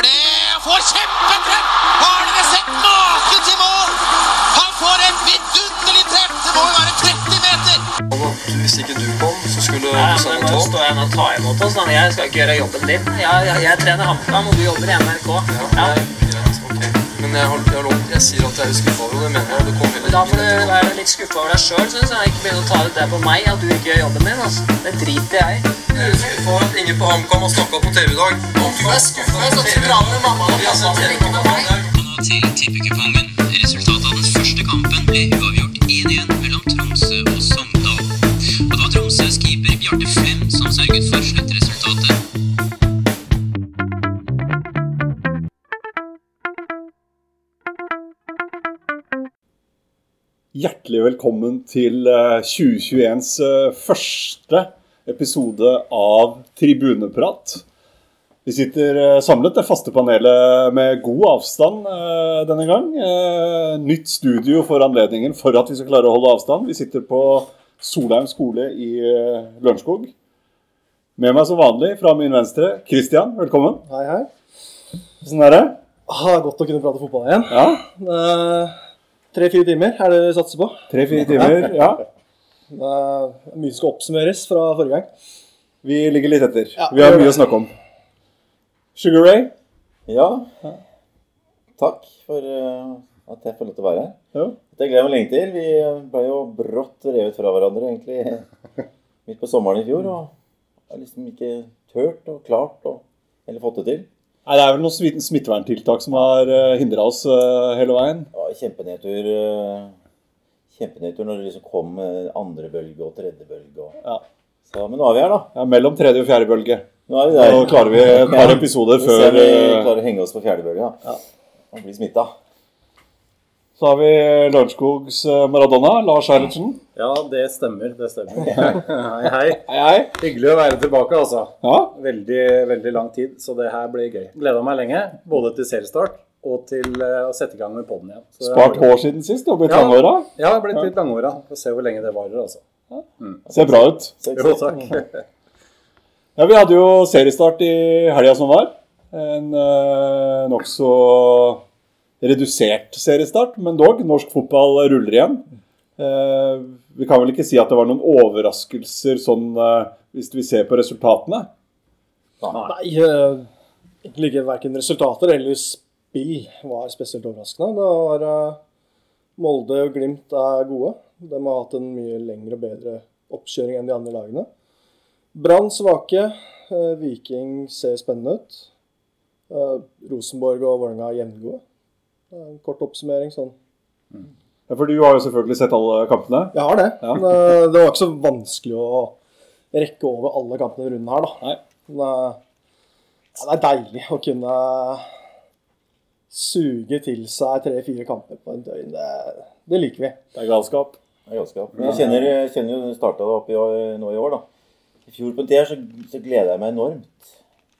gjør det! Får kjempetreff! Har dere sett maken til mål? Han får et vidunderlig treff! Det må jo være 30 meter! Hvis ikke du kom, så skulle Nei, men nå står jeg og tar imot oss. Jeg skal ikke gjøre jobben din. Jeg, jeg, jeg trener HamKam, og du jobber i NRK. Ja. Ok. Men jeg, har, jeg, har lov, jeg sier at jeg er skuffa over det, mener jeg. Det kom Da får du være litt skuffa over deg sjøl, syns jeg. Ikke begynne å ta ut det på meg at du ikke gjør jobben din. Altså. Det driter jeg i. Jeg er skuffa over at ingen på HamKam har snakka på TV i dag. Om du er skuffa, så dra med mamma og pappa. Ikke med meg. Nå til tippekupongen. Resultatet av den første kampen ble uavgjort Hjertelig velkommen til eh, 2021s eh, første episode av Tribuneprat. Vi sitter eh, samlet, det faste panelet med god avstand eh, denne gang. Eh, Nytt studio for anledningen for at vi skal klare å holde avstand. Vi sitter på Solheim skole i eh, Lørenskog. Med meg som vanlig fra min venstre, Christian. Velkommen. Hei, hei. Hvordan er det? Ah, godt å kunne prate fotball igjen. Ja, Eh, Tre-fire timer er det vi satser på. Tre-fire timer. Ja. Det er mye som skal oppsummeres fra forrige gang. Vi ligger litt etter. Ja, Vi har mye å snakke om. Sugar Ray? Ja. Takk for eh, at jeg får lov til å være her. Ja. Det gleder jeg meg lenge til. Vi ble jo brått revet fra hverandre egentlig midt på sommeren i fjor. Og har liksom ikke tørt og klart og eller fått det til. Nei, Det er vel noen smitteverntiltak som har hindra oss eh, hele veien. Ja, kjempenedtur. eh, Kjempenedtur når det liksom kom eh, andre bølge og tredje bølge. Og... Ja. Så, men nå er vi her, da. Ja, mellom tredje og fjerde bølge. Nå er vi der. Nå klarer vi et par episoder før vi eh, klarer å henge oss på fjerde bølge. Ja. Og bli smitta. Så har vi Lørenskogs eh, Maradona, Lars Eilertsen. Ja, det stemmer. Det stemmer. Hei, hei. Hei, hei. Hyggelig å være tilbake, altså. Ja, Veldig, veldig lang tid, så det her blir gøy. Gleda meg lenge, både til seriestart og til eh, å sette i gang med poden igjen. Så Spart hår siden sist og blitt Ja. langhåra. Ja, jeg blitt litt langhåra. Får se hvor lenge det varer, altså. Ser bra ut. Jo, takk. Ja, Vi hadde jo seriestart i helga som var. En øh, nokså redusert seriestart, men dog. Norsk fotball ruller igjen. Eh, vi kan vel ikke si at det var noen overraskelser sånn eh, hvis vi ser på resultatene. Nei, eh, egentlig ikke verken resultater eller spill var spesielt overraskende. Det var eh, Molde og Glimt er gode. De har hatt en mye lengre og bedre oppkjøring enn de andre lagene. Brann svake. eh, Viking ser spennende ut. Eh, Rosenborg og Vålerenga jevngode. Det er En kort oppsummering sånn. Ja, for du har jo selvfølgelig sett alle kampene. Jeg har det. Ja. Men eh, det var ikke så vanskelig å rekke over alle kampene i runden her, da. Nei. Men, ja, det er deilig å kunne suge til seg tre-fire kamper på en døgn. Det, det liker vi. Det er galskap. Det er galskap. Men jeg kjenner, jeg kjenner jo det starta opp i år, nå i år, da. I fjor på en tid her så, så gleder jeg meg enormt.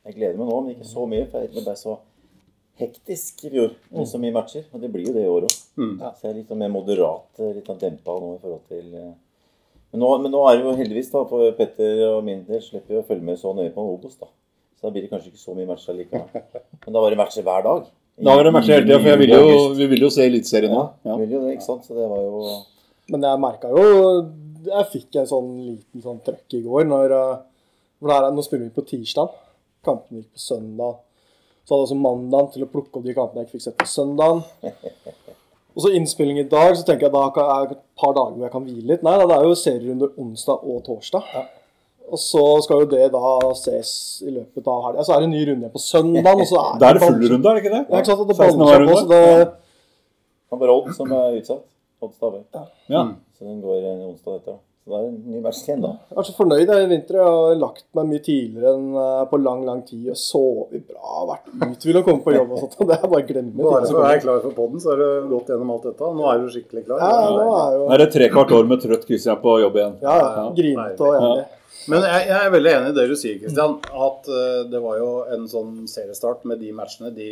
Jeg gleder meg nå, men ikke så mye. For det ble så hektisk i fjor. Med så mye matcher. Og det blir jo det i år òg. Så jeg er litt sånn mer moderat, litt sånn dempa nå i forhold til eh, men nå, men nå er det jo heldigvis, da, for Petter og min del slipper vi å følge med så nøye på Obos, da. Så da blir det kanskje ikke så mye matcher likevel. Men da var det matcher hver dag. Da var det matcher hele tida, for jeg vil jo, vi vil jo se Eliteserien nå. Ja, Ja. vil jo det, ikke sant. Så det var jo Men jeg merka jo Jeg fikk en sånn liten sånn trøkk i går når eh, for det her, Nå spiller vi på tirsdag. Kampene gikk på søndag. Så hadde jeg også mandag til å plukke opp de kampene jeg ikke fikk sett på søndagen. Og så innspilling i dag, så tenker jeg da kan jeg et par dager hvor jeg kan hvile litt. Nei, da, det er jo serierunde onsdag og torsdag. Og så skal jo det da ses i løpet av helga. Så er det en ny runde igjen på søndagen. Og så er Da er det full runde, er det ikke det? Ja, ikke sant? Det 16. baller seg på, så det, Han var Odd som er utsatt. Odd Stavøy. Ja. Så den går en onsdag etter. Så er en ny match igjen, da. Jeg er så fornøyd i vinter. Jeg har lagt meg mye tidligere enn eh, på lang lang tid. og Sovet bra, vært uthvilt og kommet på jobb og sånt. og Det er bare å glemme. Bare for å være klar for poden, så har du gått gjennom alt dette. Nå er du skikkelig klar. Ja, nå er jo Nå er det tre kvart år med trøtt Christian på jobb igjen. ja, ja, grinete og jævlig. Men jeg, jeg er veldig enig i det du sier, Kristian. At eh, det var jo en sånn seriestart med de matchene. De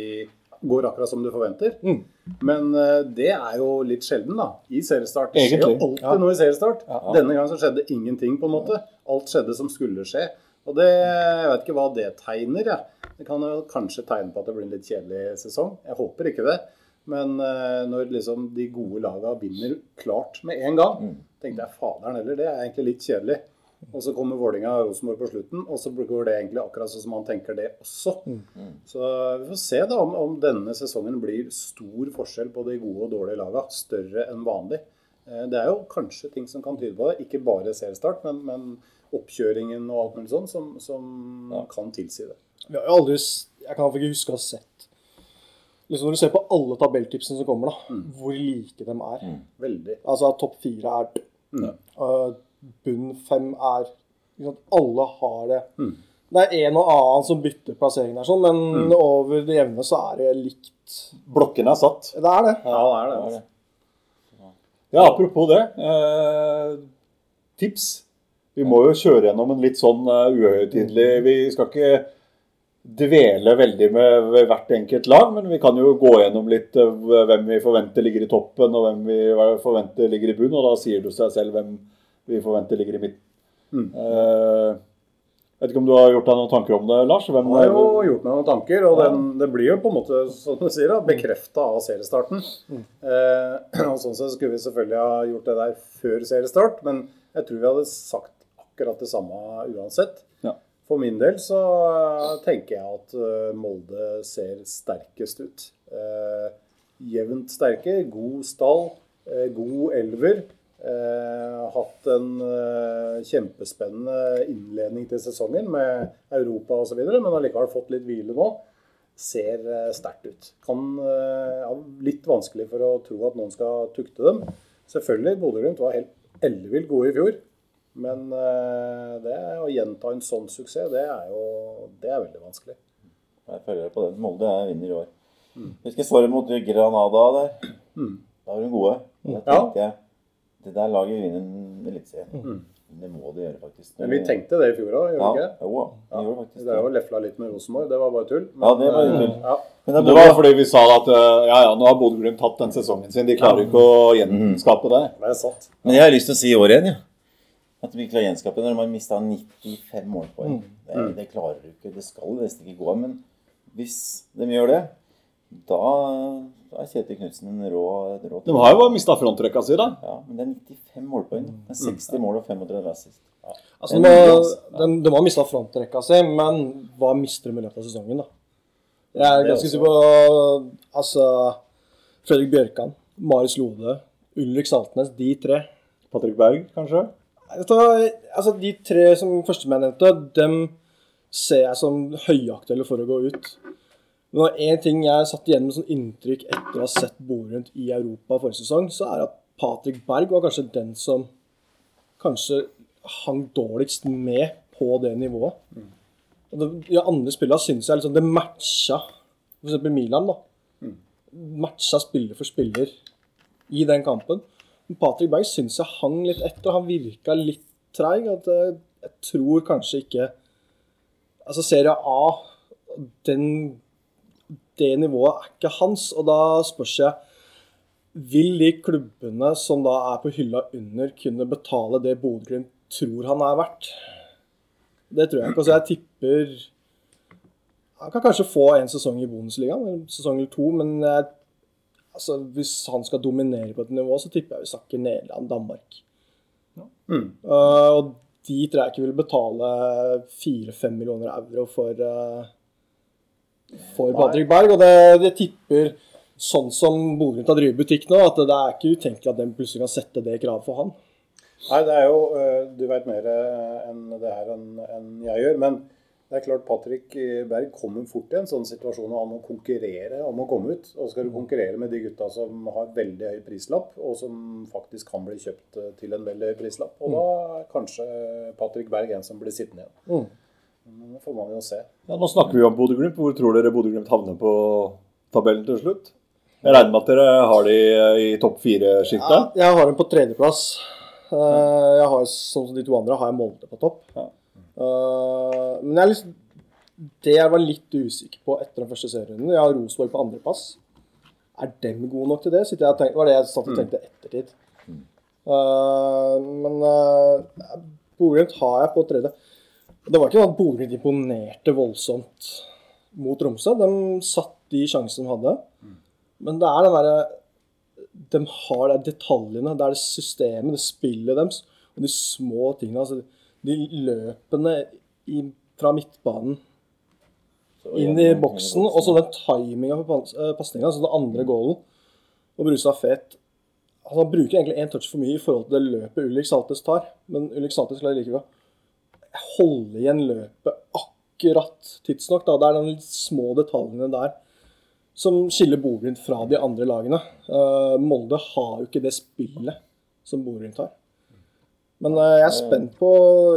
går akkurat som du forventer. Mm. Men uh, det er jo litt sjelden, da. I seriestart. Det skjer jo alltid alltid noe i seriestart. Denne gangen så skjedde ingenting, på en måte. Alt skjedde som skulle skje. Og det, jeg vet ikke hva det tegner. jeg. Det kan jo kanskje tegne på at det blir en litt kjedelig sesong. Jeg håper ikke det. Men uh, når liksom de gode laga vinner klart med en gang, tenkte jeg faderen heller, det er egentlig litt kjedelig. Og så kommer Vålinga og Rosenborg på slutten, og så går det egentlig akkurat sånn som han tenker det også. Så vi får se da om, om denne sesongen blir stor forskjell på de gode og dårlige laga. Større enn vanlig. Eh, Det er jo kanskje ting som kan tyde på det. Ikke bare seriestart, men, men oppkjøringen og alt mulig sånn som, som kan tilsi det. Vi har jo aldri Jeg kan ikke huske å ha sett liksom Når du ser på alle tabelltipsene som kommer, da, hvor like de er. Veldig. Altså topp fire er øh, Bunn fem er Alle har det. Det er en og annen som bytter plassering der, sånn, men over det jevne så er det likt. Blokkene er satt. Det er det. Ja, det er det. Altså. Ja, apropos det. Eh, tips. Vi må jo kjøre gjennom en litt sånn uh, uhøytidelig Vi skal ikke dvele veldig med hvert enkelt lag, men vi kan jo gå gjennom litt eh, hvem vi forventer ligger i toppen, og hvem vi forventer ligger i bunn. Og da sier du seg selv hvem vi forventer ligger i midten. Eh, vet ikke om du har gjort deg noen tanker om det, Lars? Hvem, Jeg har jo gjort meg noen tanker, og den, det blir jo på en måte som du sier, bekrefta av seriestarten. Eh, og Sånn sett skulle vi selvfølgelig ha gjort det der før seriestart, men jeg tror vi hadde sagt akkurat det samme uansett. Ja. For min del så eh, tenker jeg at eh, Molde ser sterkest ut. Eh, jevnt sterke, god stall, eh, god elver. Eh, hatt en eh, kjempespennende innledning til sesongen med Europa osv., men allikevel fått litt hvile nå. Ser eh, sterkt ut. Kan ja, Litt vanskelig for å tro at noen skal tukte dem. Selvfølgelig, Bodø-Glimt var helt ellevilt gode i fjor. Men det å gjenta en sånn suksess, det er jo det er veldig vanskelig. Jeg følger på den. Molde er vinner i år. Husker svare mot Granada der. Da var de gode. Tenkte jeg det der laget vinner en eliteserie. Det må de gjøre, faktisk. Men vi tenkte det i fjor òg, gjorde ja, ikke? jo, ja. gjorde faktisk Det er jo lefla litt med Rosenborg. Det var bare tull. Ja, det var jo eh, tull. Ja. Men det Det var fordi vi sa at eh, ja, ja, nå har Bodø-Glimt tatt den sesongen sin. De klarer ikke å gjenskape det. Det er sant. Men jeg har lyst til å si i år igjen, ja. At vi klarer å gjenskape når de har mista 95 målpoeng. Det, det klarer du ikke. Det skal nesten ikke gå. Men hvis de gjør det, da, da er Kjetil Knutsen en rå, rå De har jo bare mista frontrekka si, da. Ja, men det er 95 målpoeng. Det er 60 mål og 35 assist. Altså, de, har, de, de har mista frontrekka si, men hva mister de i løpet av sesongen, da? Jeg er ganske sikker på Altså Fredrik Bjørkan, Marius Lode, Ulrik Saltnes, de tre. Patrick Berg, kanskje? Altså, de tre som førstemenn nevnte, dem ser jeg som høyaktuelle for å gå ut. Men det én ting jeg satt igjen med sånn inntrykk etter å ha sett Borund i Europa forrige sesong, så er at Patrick Berg var kanskje den som kanskje hang dårligst med på det nivået. Og det, de andre spillene syns jeg liksom det matcha f.eks. Milan. da. Matcha spiller for spiller i den kampen. Men Patrick Berg syns jeg hang litt etter. Han virka litt treig. At jeg, jeg tror kanskje ikke Altså, Serie A, den, det nivået er ikke hans. Og da spørs jeg Vil de klubbene som da er på hylla under, kunne betale det Bodø-Glimt tror han er verdt? Det tror jeg ikke. Altså, jeg tipper Han kan kanskje få en sesong i Bundesligaen, en sesong eller to, men jeg altså, hvis han skal dominere på et nivå, så tipper jeg vi snakker Nederland-Danmark. Uh, og de tror jeg ikke vil betale 4-5 millioner euro for, uh, for Patrick Berg. Og det, det tipper, sånn som Bodø har drevet butikk nå, at det er ikke utenkelig at de plutselig kan sette det kravet for han. Nei, det er jo eh, Du vet mer eh, enn det her enn jeg gjør. Men det er klart Patrick Berg kommer fort i en sånn situasjon og han må konkurrere om å komme ut. Og skal du konkurrere med de gutta som har veldig høy prislapp, og som faktisk kan bli kjøpt eh, til en veldig høy prislapp. Og da er kanskje Patrick Berg en som blir sittende igjen. Men det får man jo se. Ja, nå snakker vi om Bodø-Glimt. Hvor tror dere Bodø-Glimt havner på tabellen til slutt? Jeg regner med at dere har de i topp Ja, fire-sjiktet. jeg har dem på tredjeplass. Uh, jeg har, sånn som de to andre har jeg Molde på topp. Ja. Uh, men jeg er liksom, det jeg var litt usikker på etter den første serierunden Jeg har Rosenborg på andreplass. Er dem gode nok til det? Tenker, var det jeg satt og tenkte ettertid. Uh, men uh, Bodø-Glimt har jeg på tredje. Det var ikke sånn at Bodø-Glimt imponerte voldsomt mot Tromsø. De satt de sjansene de hadde. Men det er den derre De har de detaljene, det er det systemet, det spillet deres, og de små tingene. Altså de løpene i, fra midtbanen inn i boksen, og så den timinga på pasninga, altså den andre goalen. Og Brustad Fet altså Han bruker egentlig én touch for mye i forhold til det løpet Ulrik Saltes tar. Men Ulrik Saltes klarer bra holde igjen løpet akkurat tidsnok. Da. Det er de små detaljene der som skiller Bodø-Glimt fra de andre lagene. Uh, Molde har jo ikke det spillet som Bodø-Glimt har. Men uh, jeg er spent på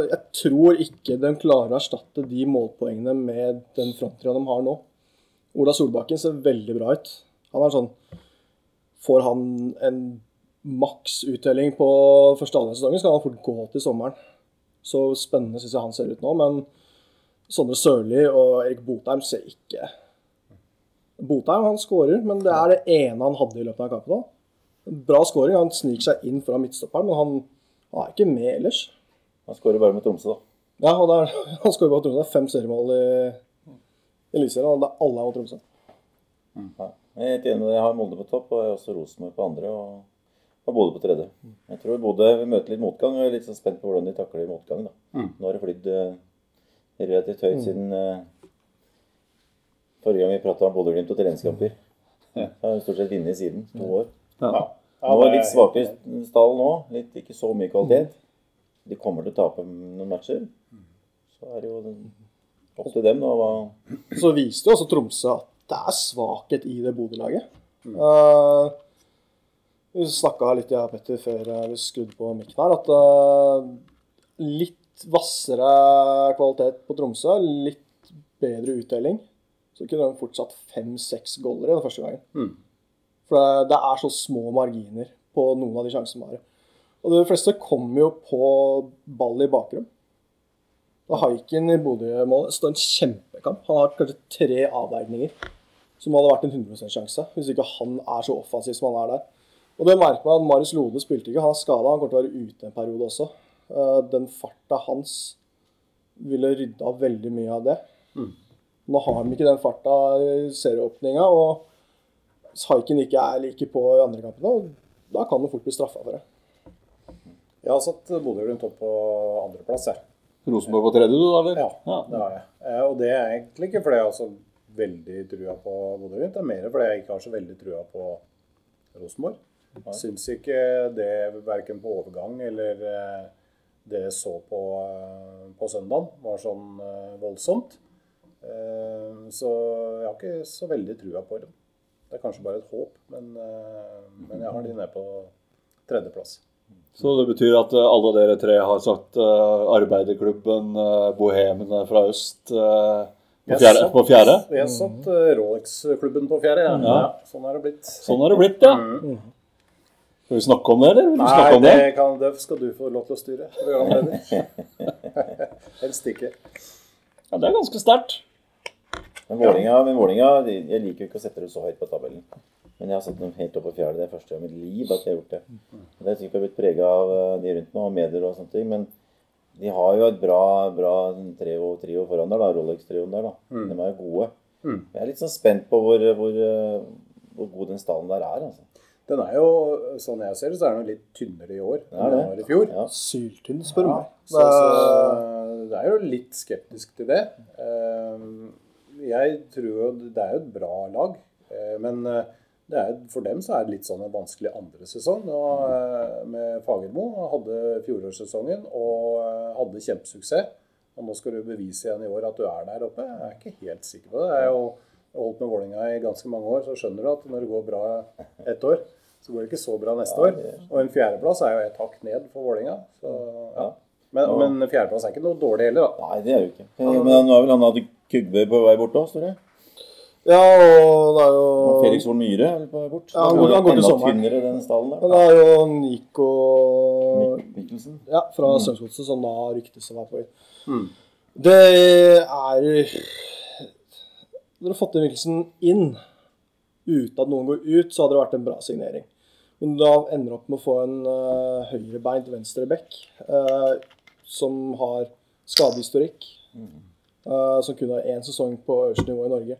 Jeg tror ikke de klarer å erstatte de målpoengene med den fronttrioen de har nå. Ola Solbakken ser veldig bra ut. Han er sånn Får han en maks uttelling på første halvdel av sesongen, skal han fort gå til sommeren. Så spennende syns jeg han ser ut nå. Men Sondre Sørli og Erik Botheim ser ikke Botheim han skårer, men det er det ene han hadde i løpet av kampen. da. Bra skåring. Han sniker seg inn fra midtstopperen, men han, han er ikke med ellers. Han skårer bare med Tromsø, da. Ja, og det er, Han skårer bare med Tromsø. Fem seriemål i Eliteserien, og det er alle er mot Tromsø. Ja. Jeg er helt enig med deg. Jeg har Molde på topp, og jeg har også Rosenborg på andre. og og Bodø på tredje. Jeg tror Bodø vil møte litt motgang. og Jeg er litt sånn spent på hvordan de takler motgang. da. Nå har det flydd eh, relativt høyt siden uh, forrige gang vi prata om Bodø-Glimt og treningskamper. Ja. har stort sett vunnet siden. To år. Ja, Nå er det litt svakere stall nå. Litt, ikke så mye kvalitet. De kommer til å tape noen matcher. Så er det jo opp til dem, da. Hva... Så viste jo også Tromsø at det er svakhet i det Bodø-laget. Eh, vi snakka litt, jeg og Petter, før vi skrudde på mikken her, at uh, litt hvassere kvalitet på Tromsø, litt bedre utdeling, Så kunne de fortsatt fem-seks goller i den første gangen. For det, er så små marginer på noen av de sjansene de har. Og de fleste kommer jo på ball i bakrom. Da Haikin i Bodø-målet står en kjempekamp. Han har kanskje tre avveininger som hadde vært en 100 sjanse, hvis ikke han er så offensiv som han er der. Og det merker man at Marius Lode spilte ikke. Han er skada, han kommer til å være ute en periode også. Eh, Den farta hans ville rydda av veldig mye av det. Nå har de ikke den farta i serieåpninga, og haiken ikke er like på i andre kampene, da kan han fort bli straffa for det. Jeg har satt Bodø-Glimt opp på andreplass, jeg. Rosenborg på tredje, du, da? eller? Ja, det har jeg. Eh, Og det er egentlig ikke fordi jeg har så veldig trua på Bodø-Glimt. Det er mer fordi jeg ikke har så veldig trua på Rosenborg. Syns ikke det verken på overgang eller eh, det jeg så på, eh, på søndag, var sånn eh, voldsomt. Så jeg har ikke så veldig trua på dem. Det er kanskje bare et håp, men, men jeg har de nede på tredjeplass. Så det betyr at alle dere tre har sagt arbeiderklubben, uh, bohemene fra øst på, fjerde, satt- på fjerde? Jeg satt eh, Rolex-klubben på fjerde. Ja. Ja. Sånn er det blitt. Sånn har det blitt, ja. Skal vi snakke om det, eller? Vil du Nei, om det, det? kan, det skal du få lov til å styre. Helst ikke. Ja, det er ganske sterkt. Men Vålinga, men Vålinga, jeg liker jo ikke å sette det så høyt på tabellen. Men jeg har satt dem helt opp på fjerde. Det er første gang i mitt liv at jeg har gjort det. Og Det er sikkert blitt prega av eh, de rundt meg og medier og sånne ting. Men de har jo et bra, bra trio, trio foran der, da. Rolex-trioen der, da. De er jo gode. Jeg er litt sånn spent på hvor, hvor, eh, hvor god den stallen der er, altså. Den er jo, sånn jeg ser det, så er den litt tynnere i år enn den var i fjor. Ja. Syltynn, spør du Ja, meg. så, så det er jo litt skeptisk til det. Eh, Jeg tror jo det er jo et bra lag, eh, men eh, det er, for dem så er det litt sånn en vanskelig andre sesong. Og, med Fagermo hadde fjorårssesongen og hadde kjempesuksess. Og nå skal du bevise igjen i år at du er der oppe. Jeg er ikke helt sikker på det. Det er jo holdt med Vålinga i ganske mange år, så skjønner du at når det går bra ett år, så går det ikke så bra neste år. Og en fjerdeplass er jo et hakk ned for Vålinga. Så, ja. Men, men fjerdeplass er ikke noe dårlig heller, da. Nei, det er jo ikke. Men nå er vel han hadde Kugve på vei bort òg, står det? Ja, og det er jo Og Felix Horn Myhre er på vei bort? Ja, han går- han går til sommeren. den stallen Men det er jo Nico Mikkelsen. ja, fra Strømsgodset som da ryktes å være på vei. Det er Hadde dere fått Mikkelsen inn uten at noen går ut, så hadde det vært en bra signering. Men da ender opp med å få en uh, høyrebeint venstreback uh, som har skadehistorikk. Uh, som kun har én sesong på øverste nivå i Norge.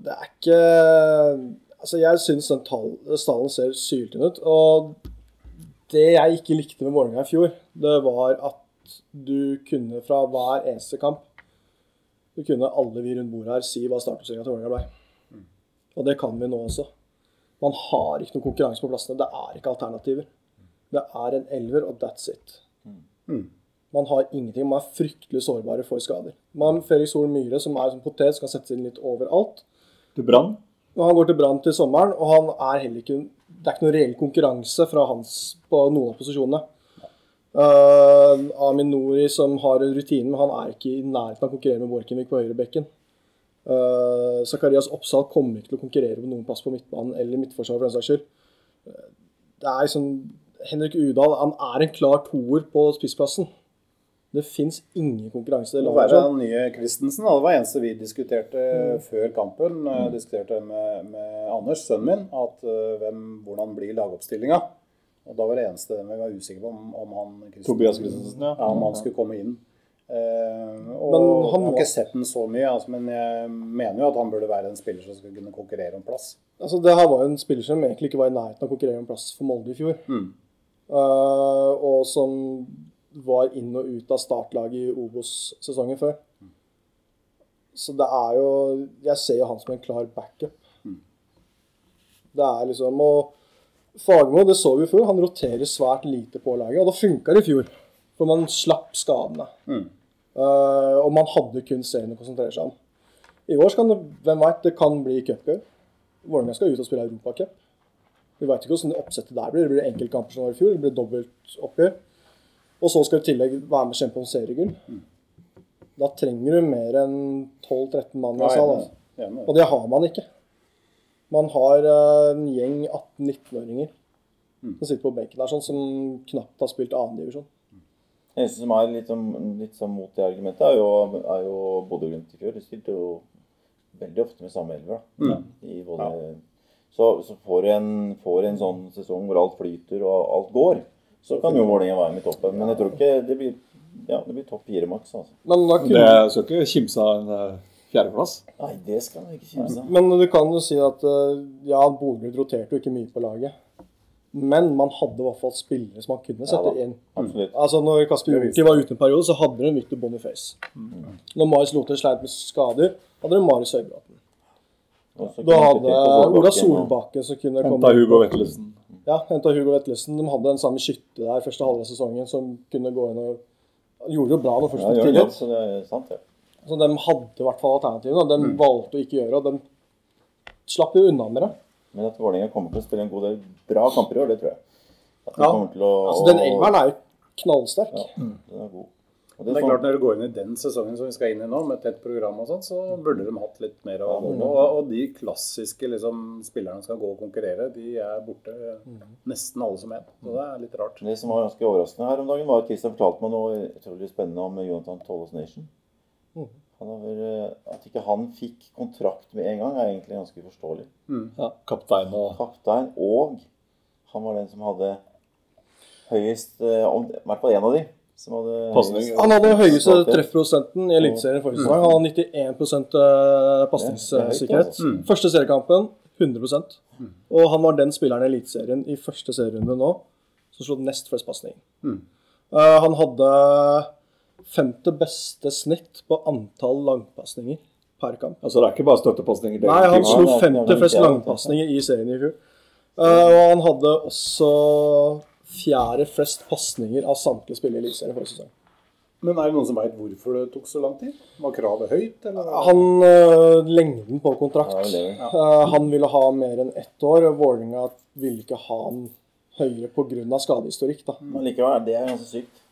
Det er ikke Altså, jeg syns den stallen ser syltynn ut. Og det jeg ikke likte med Vålerenga i fjor, det var at du kunne fra hver eneste kamp Så kunne alle vi rundt bordet her si hva startoppstillinga til Vålerenga ble. Og det kan vi nå også. Man har ikke noe konkurranse på plassene. Det er ikke alternativer. Det er en elver, og that's it. Man har ingenting. Man er fryktelig sårbare for skader. Man har Felix Sol Myhre, som er som potet, som kan settes inn litt overalt. Til Brann. Og han går til Brann til sommeren, og han er heller ikke Det er ikke noen reell konkurranse fra hans på noen av posisjonene. Uh, Amin Nori, som har en rutine, men han er ikke i nærheten av å konkurrere med Borchgrevink på høyrebekken. Uh, Zakarias Oppsal kommer ikke til å konkurrere på noen plass på midtbanen eller midtforsvaret, for den saks skyld. Uh, Det er liksom Henrik Udal han er en klar toer på spissplassen. Det fins ingen konkurranse. Det var den nye Christensen. Det var eneste vi diskuterte før kampen. Mm. Diskuterte med, med Anders, sønnen min, at uh, hvem, hvordan blir lagoppstillinga. Og Da var det eneste vi var usikre på om, om han Christensen, ja. om han skulle komme inn. Eh, og Men han Jeg har ikke sett den så mye, altså, men jeg mener jo at han burde være en spiller som skulle kunne konkurrere om plass. Altså, det her var jo en spiller som egentlig ikke var i nærheten av å konkurrere om plass for Molde i fjor. Mm. Uh, og som var inn og ut av startlaget i Obos-sesongen før. Så det er jo Jeg ser jo han som en klar backup. Det er liksom Og Fagermo, det så vi i før, han roterer svært lite på laget. Og da funka det i fjor. For man slapp skadene. Eh, og man hadde kun serien å konsentrere seg om. I år kan det, hvem vet, det kan bli cupgøy. Vålerenga skal ut og spille Europacup. Vi veit ikke hvordan oppsettet der blir. Det blir enkeltkamper som var i fjor. Det blir dobbeltoppgjør. Og så skal du i tillegg være med og kjempe om seriegull. Da trenger du mer enn 12-13 mann i Ja, sal. Altså. Og det har man ikke. Man har eh, en gjeng 18-19-åringer som sitter på benken der, sånn, som knapt har spilt annendivisjon. Det eneste som er litt, litt sånn mot det argumentet, er jo, er jo Bodø-Glimt i fjor. De spilte jo veldig ofte med samme elver. da. I både, Så, så får du en, en sånn sesong hvor alt flyter og alt går, så kan jo Vålerenga være med i toppen. Men jeg tror ikke det blir ja, det blir topp fire maks. Altså. Men, da Det kunne, skal ikke kimse av en fjerdeplass. Nei, det skal man ikke kimse av. men du kan jo si at eh, ja, Bodø roterte jo ikke mye på laget. Men man hadde i hvert fall spillere som man kunne sette ja, inn. Absolutt. Altså Når Kasper Junker var ute en periode, så hadde de Victor Boniface. Når Marius Lothar sleit med skader, hadde de Marius Høybråten. Ja, Da hadde Ola Solbakken og- som kunne Henta komme Hugo Vettelsen. Ja, henta Hugo Vettelsen. De hadde den samme skytte der første halve sesongen som kunne gå inn og Gjorde det bra når første Ja, det, tillit. så det er sant, det. Så de hadde i hvert fall alternativene. og De valgte å ikke gjøre og de slapp jo unna med det. Men at Vålerenga kommer til å spille en god del bra kamper i år, det tror jeg. At de Ja. til å, Altså, Den elveren er jo knallsterk. Ja, den er god. Og Det det er er klart Når du går inn i den sesongen som vi skal inn i nå, med tett program og sånt, så burde de hatt litt mer av det. Og, og de klassiske liksom, spillerne som skal gå og konkurrere, de er borte nesten alle som en. Så det er litt rart. det som var ganske overraskende her om dagen, var at Kristian fortalte meg noe utrolig spennende om Jonathan Tollos Nation. Han har, eh, at ikke han fikk kontrakt med en gang, er egentlig ganske forståelig. Ja, kaptein og Kaptein, og han var den som hadde høyest eh, I hvert fall én av de. Som hadde Pasning. Han hadde høyeste treffprosenten i Eliteserien forrige sesong. Han hadde 91 eh, pasningssikkerhet. Det er Første seriekampen 100% Og han var den spilleren i Eliteserien i første serierunde nå som slo nest flest pasning. Eh, han hadde femte beste snitt på antall langpasninger per kamp. Altså, det er ikke bare støttepasninger. er Nei, han slo Ja, det er- femte det er flest ikke- langpasninger i serien i fjor. Uh, og han hadde også fjerde flest pasninger av samtlige spillere i Eliteserien forrige sesong. Men er det noen som veit hvorfor det tok så lang tid? Var kravet høyt, eller? Han uh, Lengden på kontrakt Ja, øh, Han ville ha mer enn ett år. og Vålerenga ville ikke ha han høyere pga. skadehistorikk. da. Men likevel, det er ganske sykt.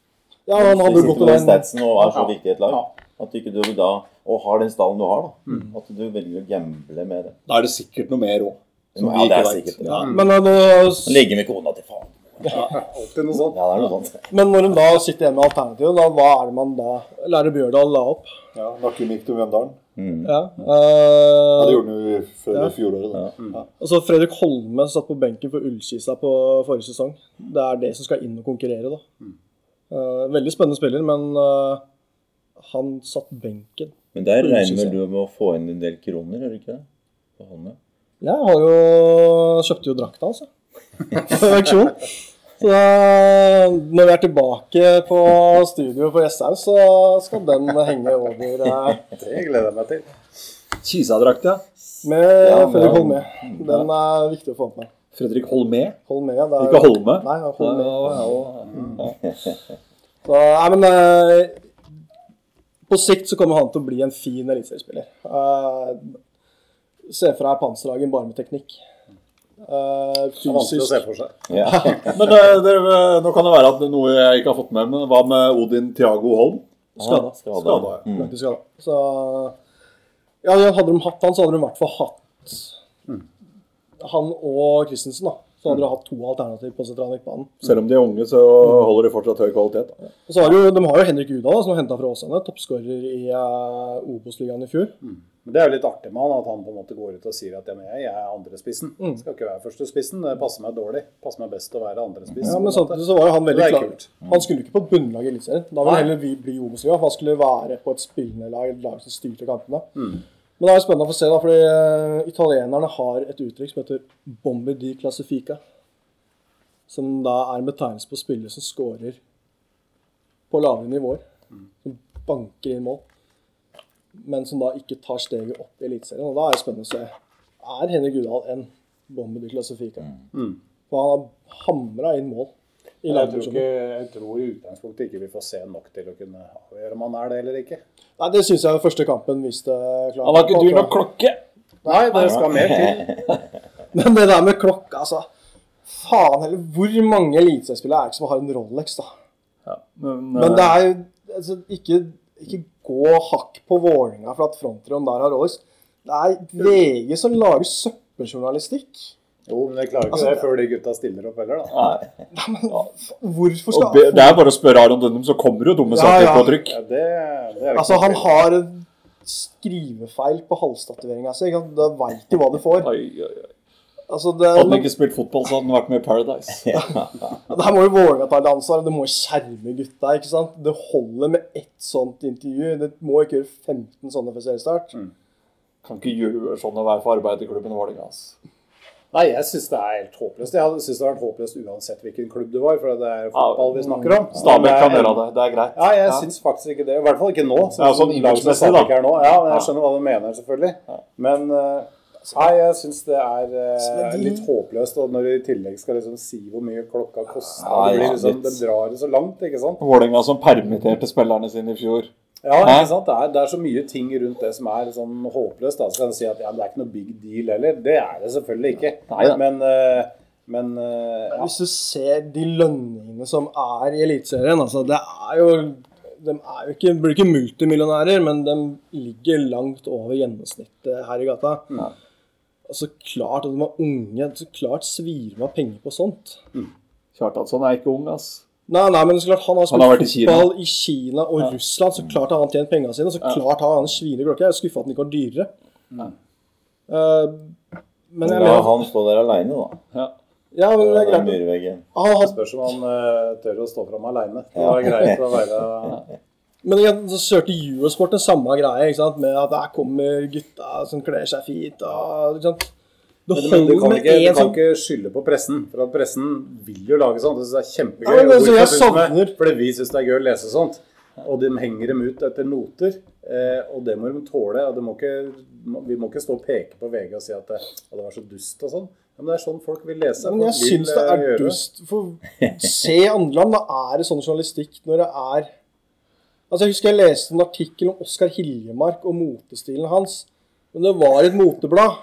Ja, han hadde gått med statsen og er så Ja. viktig i et lag, Ja. at ikke du da og har den stallen du har, da. Mm. At du velger å gamble med det. Da er det sikkert noe mer òg. Ja, det er sikkert det. Ja. Men, øh, nå- Ligge med kona til faen. Alltid noe sånt. Ja, det er noe sånt. men når de da sitter igjen med alternativet, da, hva er det man da Lærer Bjørdal la opp? Ja, Nakken gikk til Mjøndalen. Ja. Ja, øh, det gjorde han jo før Ja. fjoråret. Ja. og så Fredrik Holme satt på benken for Ullkisa på forrige sesong. Det er det som skal inn og konkurrere, da. Eh, veldig spennende spiller, men eh, han satt benken. Men der regner vel du med å få inn en del kroner, gjør du ikke det? På hånda? Jeg har jo kjøpte jo drakta, altså. På auksjon. Så da, når vi er tilbake på studio på Jesshaug, så skal den henge over eh, Det gleder jeg meg til. Kisa-drakta. med Ja, Fredrik men- Den er viktig å få med. Fredrik Holmé. Holmé, det er Ikke Holme. Nei, det Holmé. Ja, ja, ja. Så, nei, men eh, På sikt så kommer han til å bli en fin eliteseriespiller. Eh, se for deg Panserhagen bare med teknikk. Eh, er vanskelig å se for seg. Ja. Men eh, dere, nå kan det være at noe jeg ikke har fått med, men hva med Odin Tiago Holm? skada. Skada. Skada, Mm. Skada. Så ja, hadde de hatt han, så hadde de i hvert fall hatt han og Christensen, da. Så hadde de hatt to alternativ på sentralen midtbanen. Selv om de er unge, så holder de fortsatt høy kvalitet. Da. Og så har jo, de har jo Henrik Udal, da, som henta fra Åsane. Toppskårer i uh, Obos-ligaen i fjor. Men det er jo litt artig med han at han på en måte går ut og sier at ja, men jeg, er andrespissen. Mm. Skal ikke være førstespissen. Det passer meg dårlig. Passer meg best å være andrespiss. Ja, men samtidig så var jo han veldig klar. kult. Han skulle jo ikke på bunnlaget i Eliteserien. Da ville heller vi bli Obos-liga. Han skulle være på et spillende lag, et lag som styrte kampene. Mm. Men det er jo spennende å få se, da, fordi eh, italienerne har et uttrykk som heter 'bombe di classifica'. Som da er en betegnelse på spillere som scorer på lavere nivåer. Mm. Som banker inn mål. Men som da ikke tar steget opp i Eliteserien. Og da er det spennende å se. Er Henrik Udal en bombe di classifica? Mm. For han har hamra inn mål. I Jeg tror, ikke, jeg tror i utgangspunktet ikke vi får se nok til å kunne avgjøre om han er det eller ikke. Nei, Det syns jeg første kampen viste klart. Han har ikke dyr nok klokke! Nei, det skal mer til. Men det der med klokka, altså. Faen heller, hvor mange eliteseriespillere er det som har en Rolex, da? Ja, men, Men det er jo altså, ikke, ikke gå hakk på Vålerenga for at frontrom der har Rolex. Det er VG som lager søppeljournalistikk. Jo, men jeg klarer ikke Altså, det før de gutta stiller opp heller, da. Hvorfor skal be, det er bare å spørre Aron Dønnum, så kommer jo dumme Ja, saker ja. på trykk. Ja, det, det er Altså, han har en skrivefeil på halstatoveringa si. Da veit du hva du får. Oi, oi, oi. Altså, det, Hadde han ikke spilt fotball, så hadde han vært med i Paradise. Der må jo Vålerenga ta et ansvar. Det må skjerme gutta. ikke sant? Det holder med ett sånt intervju. Det må ikke gjøre 15 sånne før seriestart. Kan ikke gjøre sånn å være for arbeiderklubben Vålerenga. ass. Nei, jeg syns det er helt håpløst. Jeg hadde- synes det har vært håpløst uansett hvilken klubb det var, for det er fotball vi snakker om. Stabæk kan gjøre det. Det er greit. Ja, jeg Ja. syns faktisk ikke det. I hvert fall ikke nå. Ja, sånn innholdsmessig, da. Nå. Ja, men jeg skjønner hva du mener, selvfølgelig. Men eh, nei, jeg syns det er eh, litt håpløst. Og når du i tillegg skal liksom si hvor mye klokka kosta Ja, det, liksom, det drar det så langt, ikke sant? Vålerenga som permitterte spillerne sine i fjor. Ja, ikke sant? Det er, det er så mye ting rundt det som er sånn håpløst. Da. Så kan du si at ja, det er ikke noe big deal heller. Det er det selvfølgelig ikke. Nei da. Men, eh, men eh, ja. Hvis du ser de lønningene som er i Eliteserien altså Det er jo De er jo ikke, blir ikke multimillionærer, men de ligger langt over gjennomsnittet her i gata. Ja. Altså klart at de er unge, så klart svir man penger på sånt. Kjartansson er ikke ung, ass. Nei, nei, men så klart han har Han har fotball i Kina. i Kina og Russland, så klart har han tjent pengene sine. Så klart har han en svinende klokke. Jeg er skuffa at den ikke var dyrere. Uh, men jeg La han stå der aleine, da. Ja. Ja, men det er greit. murveggen. Han Spørs om han uh, tør å stå fram aleine. Det var greit å være Men igjen, så kjørte Eurosport den samme greia, med at der kommer gutta som kler seg fint. Og, ikke sant? Det Men, men du kan, ikke, du kan som ikke skylde på pressen, for at pressen vil jo lage sånt. Det er kjempegøy. Ja, men altså, jeg synes savner- Fordi vi syns det er gøy å lese sånt. Og de henger dem ut etter noter. Eh, og det må de tåle. og det må ikke, Vi må ikke stå og peke på VG og si at det, at det var så dust og sånn. Ja, men det er sånn folk vil lese. Men jeg syns det eh, er gjøre. dust. For se andre land, da er det sånn journalistikk når det er Altså Jeg husker jeg leste en artikkel om Oskar Hiljemark og motestilen hans. Men det var et moteblad.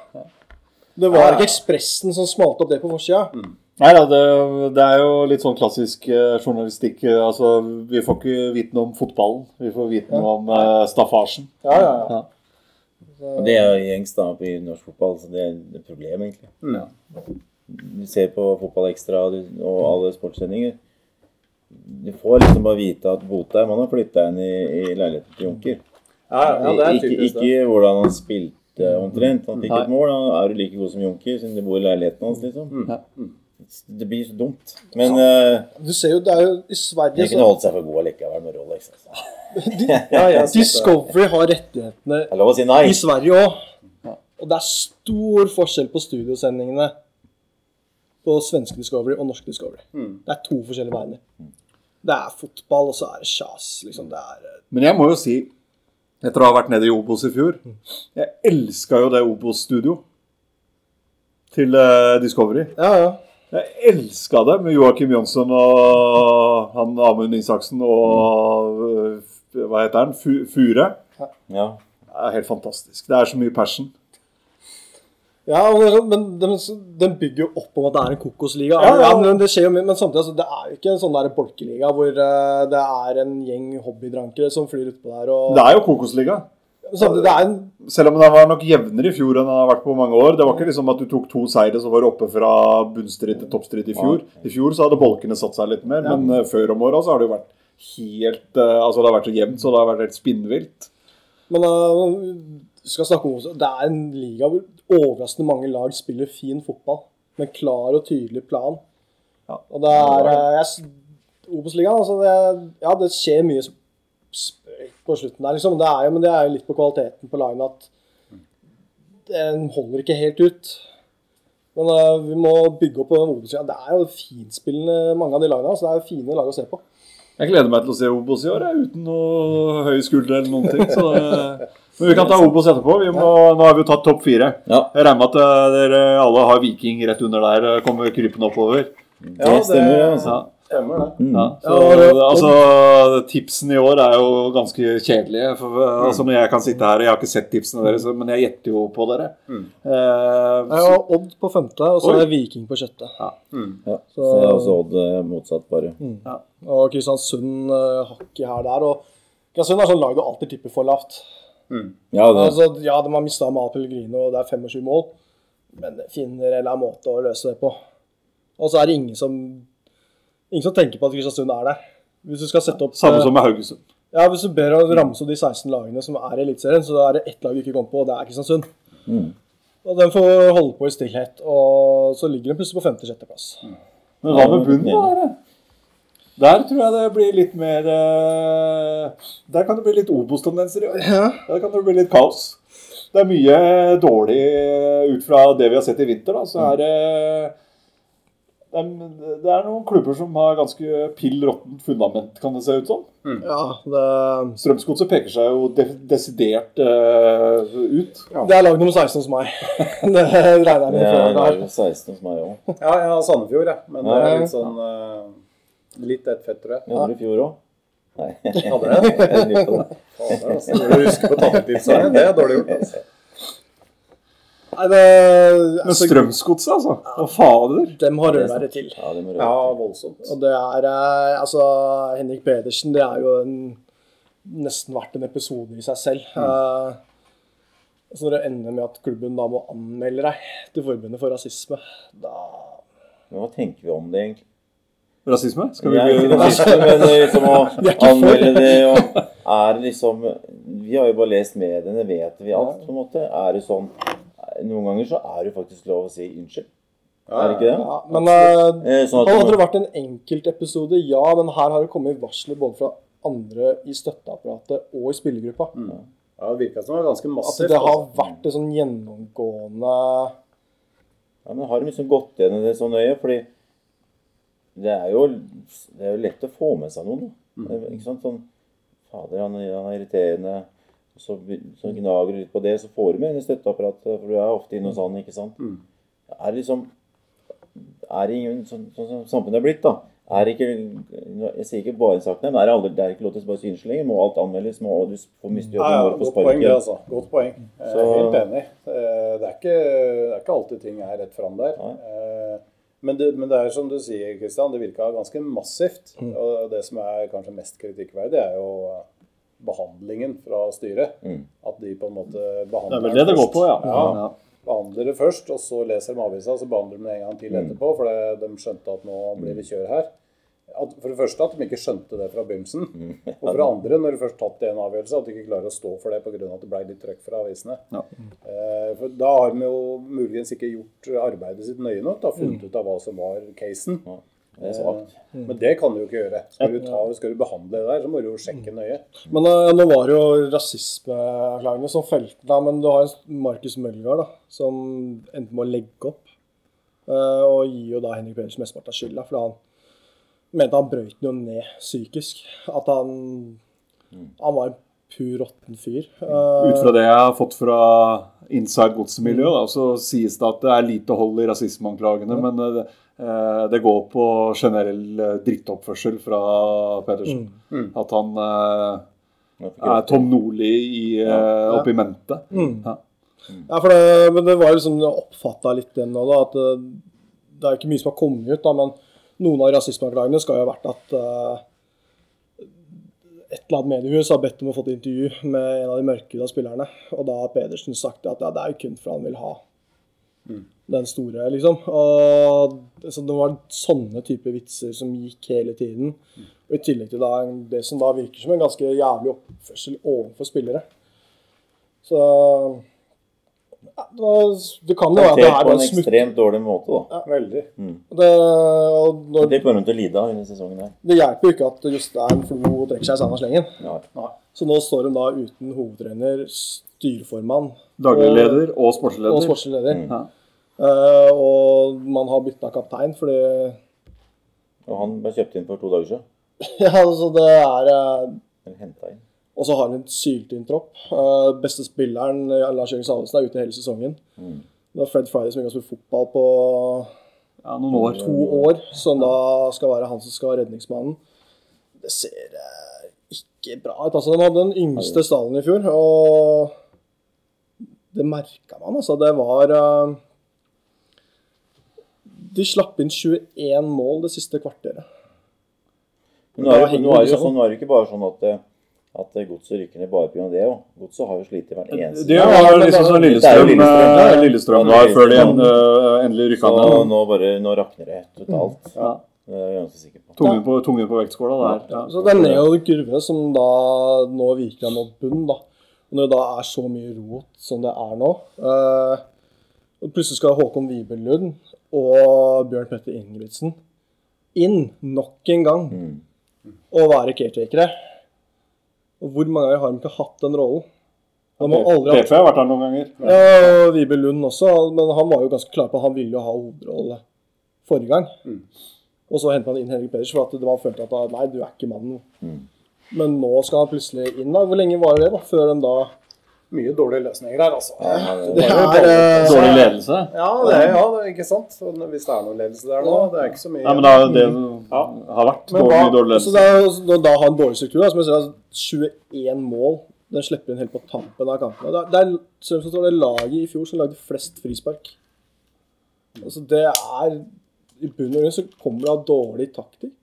Det var ikke Ekspressen som smalt opp det på forsida. Nei da, det, det er jo litt sånn klassisk eh, journalistikk. eh, Altså, vi får ikke vite noe om fotballen. Vi får vite noe om eh, staffasjen. Ja, ja, ja. Og det er da i norsk fotball, så det er et problem, egentlig. Mm. Du ser på Fotball Extra og alle sportssendinger. Du får liksom bare vite at Botheim har flytta inn i, i leiligheten til Junker. Ja, ja, det er typisk ikke, ikke hvordan han spilte omtrent. Han fikk et mål. Han er jo like god som Junker siden de bor i leiligheten hans, liksom. Mm. Det blir så dumt. Men uh, Du ser jo, det er jo i Sverige de kunne holdt seg for gode likevel med Rolex. Altså. ja, ja, Discovery har rettighetene lov å si nei. i Sverige òg. Og det er stor forskjell på studiosendingene på svenske Discovery og norske Discovery. Det er to forskjellige verdener. Det er fotball, og så er det sjas. Liksom. Det eh, Men jeg må jo si, etter å ha vært nede i Obos i fjor Jeg elska jo det Obos-studio til eh, Discovery. Ja, ja. Jeg elska det med Joakim Jonsson og han Amund Isaksen og øh, Hva heter han? Fure. Ja. Det er helt fantastisk. Det er så mye passion. Ja, sånn- men den, den bygger jo opp om at det er en kokosliga. Ja, ja. men det skjer jo mye, men samtidig altså, det er jo ikke en sånn der bolkeliga hvor uh, det er en gjeng hobbydrankere som flyr utpå der. Og, Det er jo Kokosliga. samtidig, det er en Selv om den var nok jevnere i fjor enn den har vært på mange år. Det var ikke liksom at du tok to seire så var du oppe fra bunnstrid til toppstrid i fjor. I fjor så hadde bolkene satt seg litt mer, men øh, før om åra så har det jo vært helt uh, Altså det har vært så jevnt, så det har vært helt spinnvilt. Men uh, skal snakke om det er en liga hvor overraskende mange lag spiller fin fotball. Med en klar og tydelig plan. Ja. Og det er s- Obos-ligaen, altså det, Ja, det skjer mye på slutten der, liksom. Det er jo, men det er jo litt på kvaliteten på lagene at den holder ikke helt ut. Men uh, vi må bygge opp på den Obos-ligaen. Det er jo finspillende, mange av de lagene. Så det er jo fine lag å se på. Jeg gleder meg til å se Obos i år, jeg, uten noe høy skulder eller noen ting. Så det, men vi kan ta Obos etterpå. Vi må, nå har vi jo tatt topp fire. Ja. Jeg regner med at øh, dere alle har Viking rett under der. øh, Kommer krypende oppover. Ja, Det stemmer, det. Altså. Ja. Stemmer det. Ja, så, Ja, og- altså, tipsene i år er jo ganske kjedelige. For, altså, når jeg kan sitte her og Jeg har ikke sett tipsene deres, men jeg gjetter jo på dere. Eh, Jeg har Odd på femte, og så er Viking på sjette. Ja. Så- Så jeg har også Odd eh, motsatt, bare. Og Kristiansund uh, hakket her der. Og Kristiansund er sånn lag du alltid tipper for lavt. Ja, det, Altså, ja, de har mista Mal Pellegrino, og det er 25 mål, men det finner en eller annen måte å løse det på. Og så er det ingen som Ingen som tenker på at Kristiansund er der. Hvis du skal sette opp samme eh, som med Haugesund. Ja, Hvis du ber å ramse opp de 16 lagene som er i Eliteserien, så er det ett lag du ikke kommer på, og det er Kristiansund. Og den får holde på i stillhet. Og så ligger den plutselig på femte-sjetteplass. Men hva med bunnen, da? Der tror jeg det blir litt mer eh, Der kan det bli litt Obos-tendenser i år. Der kan det bli litt kaos. Det er mye dårlig ut fra det vi har sett i vinter. da, så er det det er, noen klubber som har ganske pill råttent fundament, kan det se ut som. Ja, det, Strømsgodset peker seg jo de desidert uh, ut. det er lag nummer 16 hos meg. det regner jeg med. Ja, det er- 16 hos meg òg. Ja, jeg har Sandefjord, jeg. Men det er litt sånn uh, Litt ett fett, tror jeg. Vi hadde i fjor òg. Nei. Hadde det? Jeg det. Fader, altså. Når du husker på tappetipsa, det er dårlig gjort. altså. Nei, det, Men altså, Strømsgodset, altså. Hva fader? dem har rødværet til. Ja, det må Ja, voldsomt. Og det er eh, Altså, Henrik Pedersen, det er jo en, nesten vært en episode i seg selv. Eh, så når det ender med at klubben da må anmelde deg til forbundet for rasisme, da Men hva tenker vi om det, egentlig? Rasisme? Skal vi er ikke bli men liksom å anmelde det og Er det liksom Vi har jo bare lest mediene, vet vi alt, på en måte. Er det sånn Noen ganger så er det faktisk lov å si unnskyld. Er det ikke det? ja, Men eh, Eh, Sånn hadde det vært en enkeltepisode, ja, men her har det kommet varsler både fra andre i støtteapparatet og i spillergruppa. Ja, Det virka som det var ganske massivt. At det har altså. vært et sånn gjennomgående ja, men Har de liksom gått gjennom det så nøye? Fordi det er jo, det er jo lett å få med seg noen. Da. Ikke sant? Sånn, Fader, han, han er irriterende. Så, så gnager du litt på det, så får du med inn i støtteapparatet. For du er ofte inne hos han, ikke sant. Er det liksom Er det ingen sånn, sånn som samfunnet er blitt, da? Er ikke Jeg sier ikke bare sakene, men er aldri, det er ikke lov til å bare synes lenger? Må alt anmeldes? Må du få miste jobben ja, ja, godt poeng, det, altså. Godt poeng. Jeg er Så- helt enig. Eh, Det er, ikke, det er ikke alltid ting er rett fram der. Eh, Men det, men det er som du sier, Kristian, det virka ganske massivt. Mm. Og det som er kanskje mest kritikkverdig, er jo behandlingen fra styret. Mm. At de på en måte behandler Det er vel det det går på, ja. Ja, behandler det først, og så leser de avisa, og så behandler de det en gang til Mm. etterpå, for det, de skjønte at nå blir det kjør her. at For det første at de ikke skjønte det fra begynnelsen. Og for det andre, når de først tatt en avgjørelse, at de ikke klarer å stå for det pga. at det ble litt trøkk fra avisene. Ja. Eh, For da har de jo muligens ikke gjort arbeidet sitt nøye nok. Da, funnet ut av hva som var casen. Ja, svakt. Eh, Men det kan du jo ikke gjøre. Skal du, ta, skal du behandle det der, så må du jo sjekke nøye. Men eh, nå var det jo rasismeerklæringene som felte deg, men du har Markus Mølgaard da, som endte med å legge opp. eh, og gir jo da Henrik Pedersen mesteparten av skylda, for han mente han brøyt den jo ned psykisk. At han, han var en pur råtten fyr. Ut fra det jeg har fått fra inside godsmiljøet, så sies det at det er lite hold i rasismeanklagene. Men det går på generell eh, drittoppførsel fra Pedersen. At han eh, er Tom Nordli i, eh, oppi mente. Ja. Ja, for det, men det var jo liksom, oppfatta litt den òg, da, at det, er ikke mye som har kommet ut, da, men noen av rasismeanklagene skal jo ha vært at uh, et eller annet mediehus har bedt om å få et intervju med en av de mørkhuda spillerne, og da har Pedersen sagt at ja, det er jo kun for han vil ha den store, liksom. Og så det var sånne type vitser som gikk hele tiden. Og I tillegg til det, det som da virker som en ganske jævlig oppførsel overfor spillere. Så ja, det, var, det kan jo være at det er på en ekstremt dårlig måte, da. Veldig. Det, og når, Det kommer hun til å lide av denne sesongen her. det hjelper jo ikke at Jostein Flo trekker seg i samme slengen. Ja. Så nå står hun da uten hovedtrener, styreformann Daglig og- leder og sportsleder. og sportslig leder. Eh, og man har bytta kaptein fordi Og han ble kjøpt inn for to dager siden. Ja, altså det er eh, Eller henta inn. Og så har han en syltynn tropp. Eh, beste spilleren, Lars Jørgen Salvesen, er ute hele sesongen. Det var Fred Friday som ikke har spilt fotball på Ja, noen år. to år, som da skal være han som skal være redningsmannen. Det ser ikke bra ut. Altså, de hadde den yngste stallen i fjor, og det merka man, altså. Det var De slapp inn 21 mål det siste kvarteret. Men nå er, det, nå er det jo sånn, nå er det ikke bare sånn at, eh, at eh, godset rykker ned bare pga. det òg. Godset har jo slitt i hver eneste Det var liksom sånn Lillestrøm, Lillestrøm, eh. Lillestrøm var før de endelig rykka ned. nå, bare, nå rakner det totalt. Ja. Det er jeg ganske sikker på. Tungen på, tungen på vektskåla der. Ja. Så det er nedover kurve som da nå virkelig har nådd bunnen. da. Når det da er så mye rot som det er nå Uh, og Plutselig skal Håkon Wibelund og Bjørn Petter Ingebrigtsen inn nok en gang Mm. og være caretakere. Og hvor mange ganger har de ikke hatt den rollen? De har aldri hatt har vært der noen ganger. ja, og Vibe Lund også, men han var jo ganske klar på at han ville jo ha hovedrolle forrige gang. Og så hentet han inn Henrik Pedersen for at man følte at nei, du er ikke mannen. Men nå skal han plutselig inn. da. Hvor lenge var det da, før de da Mye dårlige løsninger her, altså. Det er Dårlig ledelse. Ja, det er, ja, det er ikke sant. Hvis det er noe ledelse der nå, det er ikke så mye Ja, men da, det har vært Men dårlig, da, dårlig ledelse. det er, jo- da har en dårlig struktur, da, som jeg ser, altså, 21 mål Den slipper inn helt på tampen av kampene. Det er, det er det er laget i fjor som lagde flest frispark. Altså det er I bunn og grunn så kommer det av dårlig taktikk.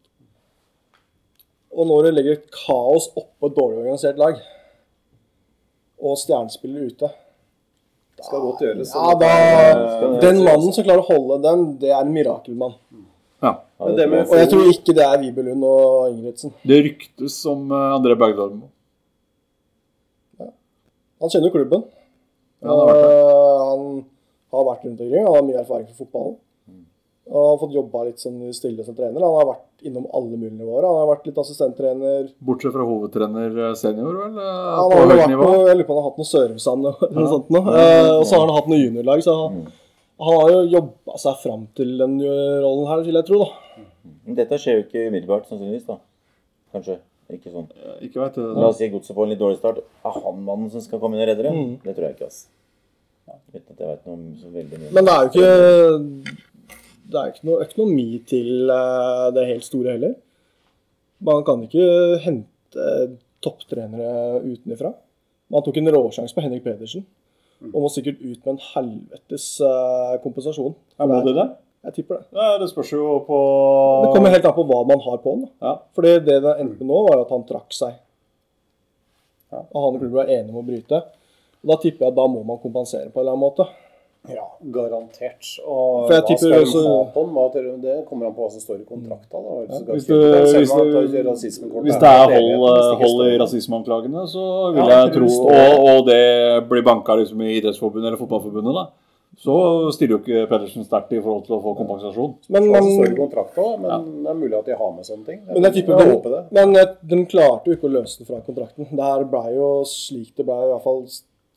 Og når du legger et kaos oppå et dårlig organisert lag, og stjernespillere ute skal godt gjøres. Ja, da, Den mannen som klarer å holde den, det er en mirakelmann. Ja. Ja, det det Og jeg. tror ikke det er Vibelund og Ingebrigtsen. Det ryktes om André André Ja. Han kjenner jo klubben. Ja, han har Eh, han har vært rundt omkring. Han har mye erfaring fra fotballen. Og har fått jobba litt sånn stille som trener. Han har vært innom alle mulige nivåer. Han har vært litt assistenttrener. Bortsett fra hovedtrener eh, senior, vel? Ja, Han har vært nivå. noe, jeg lurer på om han har hatt noe Sørumsand eller noe sånt noe. Eh, Og så har han hatt noe juniorlag, så han, han har jo jobba seg fram til den rollen her, vil jeg tro. da. Men dette skjer jo ikke umiddelbart, sannsynligvis. da. Kanskje. Ikke sånn. Ikke vet jeg. La oss si Godset får en litt dårlig start. Er han mannen som skal komme inn og redde det? Mm. Det tror jeg ikke, ass. vet at jeg vet noe så veldig mye. Men det er jo ikke Det er ikke noe økonomi til eh, det helt store heller. Man kan ikke hente topptrenere utenfra. Man tok en råsjanse på Henrik Pedersen. Og må sikkert ut med en helvetes eh, kompensasjon. Er det de det? Jeg tipper det. Ja, det spørs jo på Det kommer helt an på hva man har på den. Ja. Fordi det det endte med nå, var at han trakk seg. Og han klubben var enige om å bryte. Og Da tipper jeg at da må man kompensere på en eller annen måte. Ja, garantert. Og For jeg hva tipper skal også- ha på den? Det kommer an på hva som står i kontrakta. da. Hvis, Hvis det, hvis det- Hvis det er hold, hold i rasismeanklagene, så vil Ja, jeg tro og, og det blir banka liksom i Idrettsforbundet eller Fotballforbundet, da. Så stiller jo ikke Pedersen sterkt i forhold til å få kompensasjon. Men, men, også, men men det er mulig at de har med sånne ting. men jeg tipper jeg de, det. men de klarte jo ikke å løse det fra kontrakten. Det her ble jo slik det ble, i hvert fall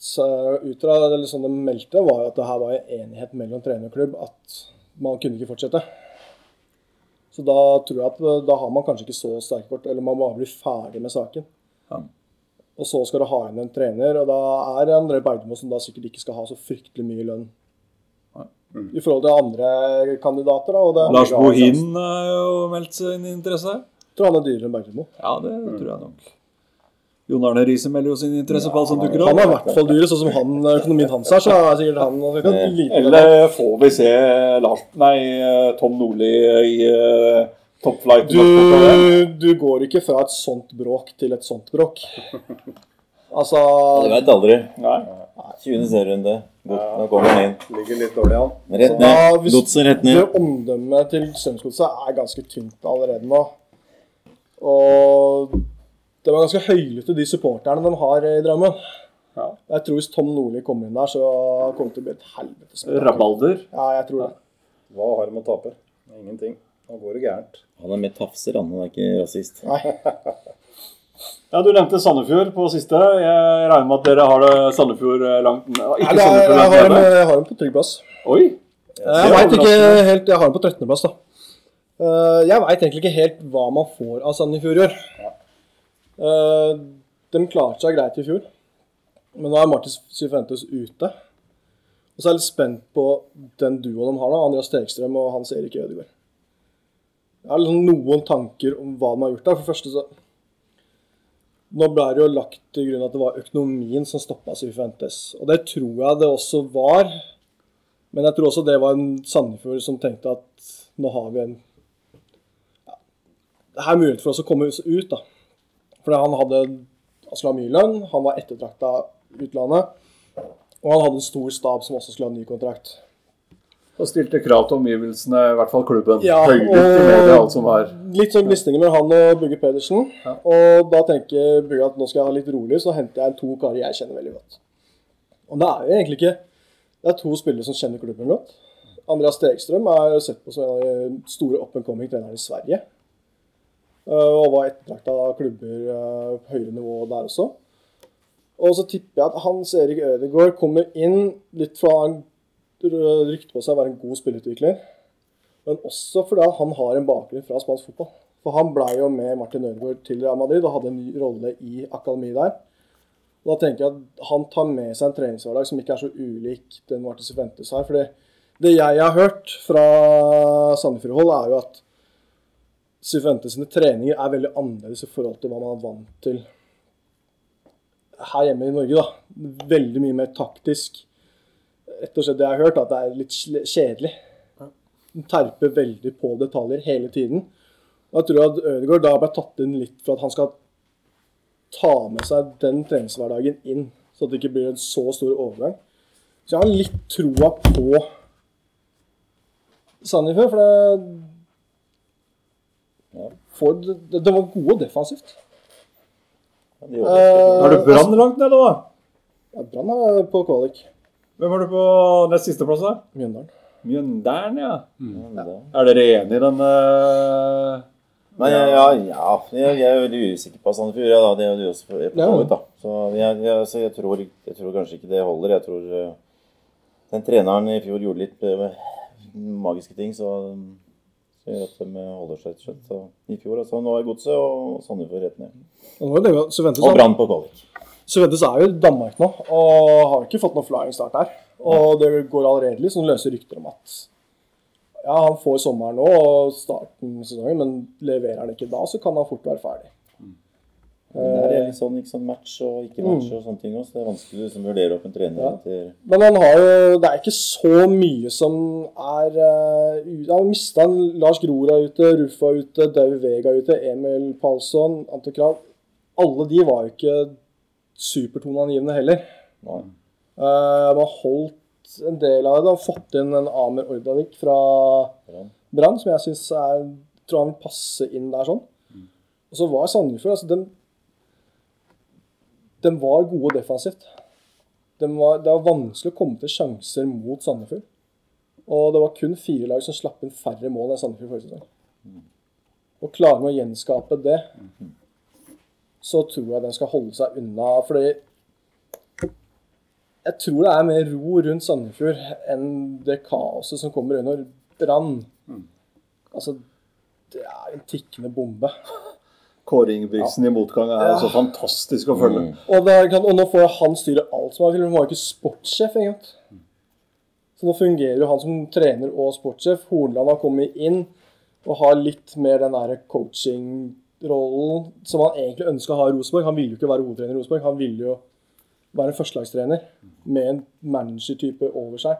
s- ut fra eller sånn de meldte, var jo at det her var en enighet mellom trener og klubb at man kunne ikke fortsette. Så da tror jeg at eh, da har man kanskje ikke så sterke kort, eller man må bare bli ferdig med saken. Ja. Og så skal du ha inn en trener, og da er André Bergmo som da sikkert ikke skal ha så fryktelig mye lønn. I forhold til andre kandidater. da, og det, Lars Bohin har jo meldt sin interesse her. Tror han er dyrere enn Bergmo. Ja, det tror jeg nok. Jon Arne Riise melder jo sin interesse på alt som dukker Han er i hvert fall dyre, sånn som han, økonomien hans er, så er sikkert han kan lite Eller får vi se Lars, nei, Tom Nordli i uh, toppflight? i du, du går ikke fra et sånt bråk til et sånt bråk. Altså Du veit aldri. Nei. 20. serierunde. Nå kommer han inn. Ligger litt dårlig an. Rett ned. Lotsen rett ned. Omdømmet til Strømsgodset er ganske tynt allerede nå. Og det var ganske høylytte, de supporterne de har i Drammen. Ja. Jeg tror hvis Tom Nordli kommer inn der, så kommer det til å bli et helvetes Rabalder. Ja, jeg tror det. Hva har de å tape? Ingenting. Nå går det gærent. Han er med tafser, han. Han er ikke rasist. Nei. Ja, Du nevnte Sandefjord på siste. Jeg regner med at dere har det Sandefjord eh, langt Ikke Nei, er, Sandefjord jeg, langt har dem, jeg har dem på trygg plass. Oi! Jeg vet ikke helt, jeg har den på 13. plass, da. Eh, Jeg veit egentlig ikke helt hva man får av Sandefjord i år. Eh, De klarte seg greit i fjor, men nå er Martis Cifuentes ute. Og så er jeg litt spent på den duoen de har nå, Andreas Stegstrøm og Hans Erik Ødegaard. Jeg har liksom noen tanker om hva de har gjort der. For det første så Nå ble det jo lagt til grunn at det var økonomien som stoppa Cifuentes. Og det tror jeg det også var. Men jeg tror også det var en Sandefjord som tenkte at nå har vi en ja, Det er mulighet for oss å komme oss ut, da. Fordi han hadde han skulle ha mye lønn, han var ettertrakta utlandet. Og han hadde en stor stab som også skulle ha en ny kontrakt. Og stilte krav til omgivelsene, i hvert fall klubben. Ja, Høylytt i media, alt som var. Litt sånn gnisninger med han og Bugge Pedersen. Og da tenker Bugge at nå skal jeg ha litt rolig, så henter jeg to karer jeg kjenner veldig godt. Og det er jo egentlig ikke Det er to spillere som kjenner klubben godt. Andreas Stegstrøm er sett på som en av de store up and coming trenerne i Sverige. Eh, Og var ettertrakta av klubber eh, på høyere nivå der også. Og så tipper jeg at Hans Erik Ødegaard kommer inn litt fra han rykte på seg å være en god spillerutvikler. Men også fordi han har en bakgrunn fra spansk fotball. For han ble jo med Martin Ødegaard til Real Madrid og hadde en ny rolle i akademiet der. Og da tenker jeg at han tar med seg en treningshverdag som ikke er så ulik den Martin Cifuentes har. For det jeg har hørt fra Sandefjord-hold, er jo at Cifuentes sine treninger er veldig annerledes i forhold til hva man er vant til her hjemme i Norge. da. Veldig mye mer taktisk. Rett og slett det jeg har hørt, at det er litt kjedelig. Den terper veldig på detaljer hele tiden. Og jeg tror at Ødegaard da ble tatt inn litt for at han skal ta med seg den treningshverdagen inn, så det ikke blir en så stor overgang. Så jeg har litt troa på Sandefjord, for det, for det, det var gode defensivt. Ja, de. Eh, Har du Brann langt nede, da? Ja, Brann er på kvalik. Hvem var du på nest siste plass, da? Mjøndalen. Mjøndalen, ja. Ja, Er dere enig i den eh, Nei, ja, ja, ja. Jeg, jeg er veldig usikker på Sandefjord. Ja, da. Det er du også for, på så da. Så jeg, jeg, så jeg, tror, jeg tror kanskje ikke det holder. Jeg tror eh, den treneren i fjor gjorde litt eh, magiske ting, så så gjør at de holder seg til slutt. Så I fjor altså, nå er Godset og Sandefjord rett ned. Og Brann på kvalik. Juventus er jo i Danmark nå, og har ikke fått noe flying start der. Og det går allerede litt sånn løse rykter om at ja, han får sommeren nå og starten av sesongen, men leverer han ikke da, så kan han fort være ferdig. Men det er litt sånn, sånn match og ikke match og sånne ting også. Det er vanskelig å liksom, vurdere opp en trener Ja. etter Men han har jo Det er ikke så mye som er uh, Han mista Lars Gror er ute, Ruffa er ute, Dau Vega ute, Emil Palsson, Ante Krav. Alle de var jo ikke supertoneangivende heller. Nei. Eh, man holdt en del av det. De har fått inn en Amer Ordanik fra Brann. Som jeg syns tror han vil passe inn der sånn. Og så var Sandefjord altså, de, de var gode defensivt. De var, det var vanskelig å komme til sjanser mot Sandefjord. Og det var kun fire lag som slapp inn færre mål enn Sandefjord forrige sesong. Og klarer man å gjenskape det, så tror jeg den skal holde seg unna. Fordi jeg tror det er mer ro rundt Sandefjord enn det kaoset som kommer under Brann. Altså, det er en tikkende bombe. Kåre Ingebrigtsen i motgang er så fantastisk å følge. Og, der, og nå får han styre alt som er til. Han var ikke sportssjef engang. Så nå fungerer jo han som trener og sportssjef. Hornland har kommet inn og har litt mer den der coaching-rollen som han egentlig ønska å ha i Rosenborg. Han ville jo ikke være hovedtrener i Rosenborg, han ville jo være en førstelagstrener med en manager-type over seg.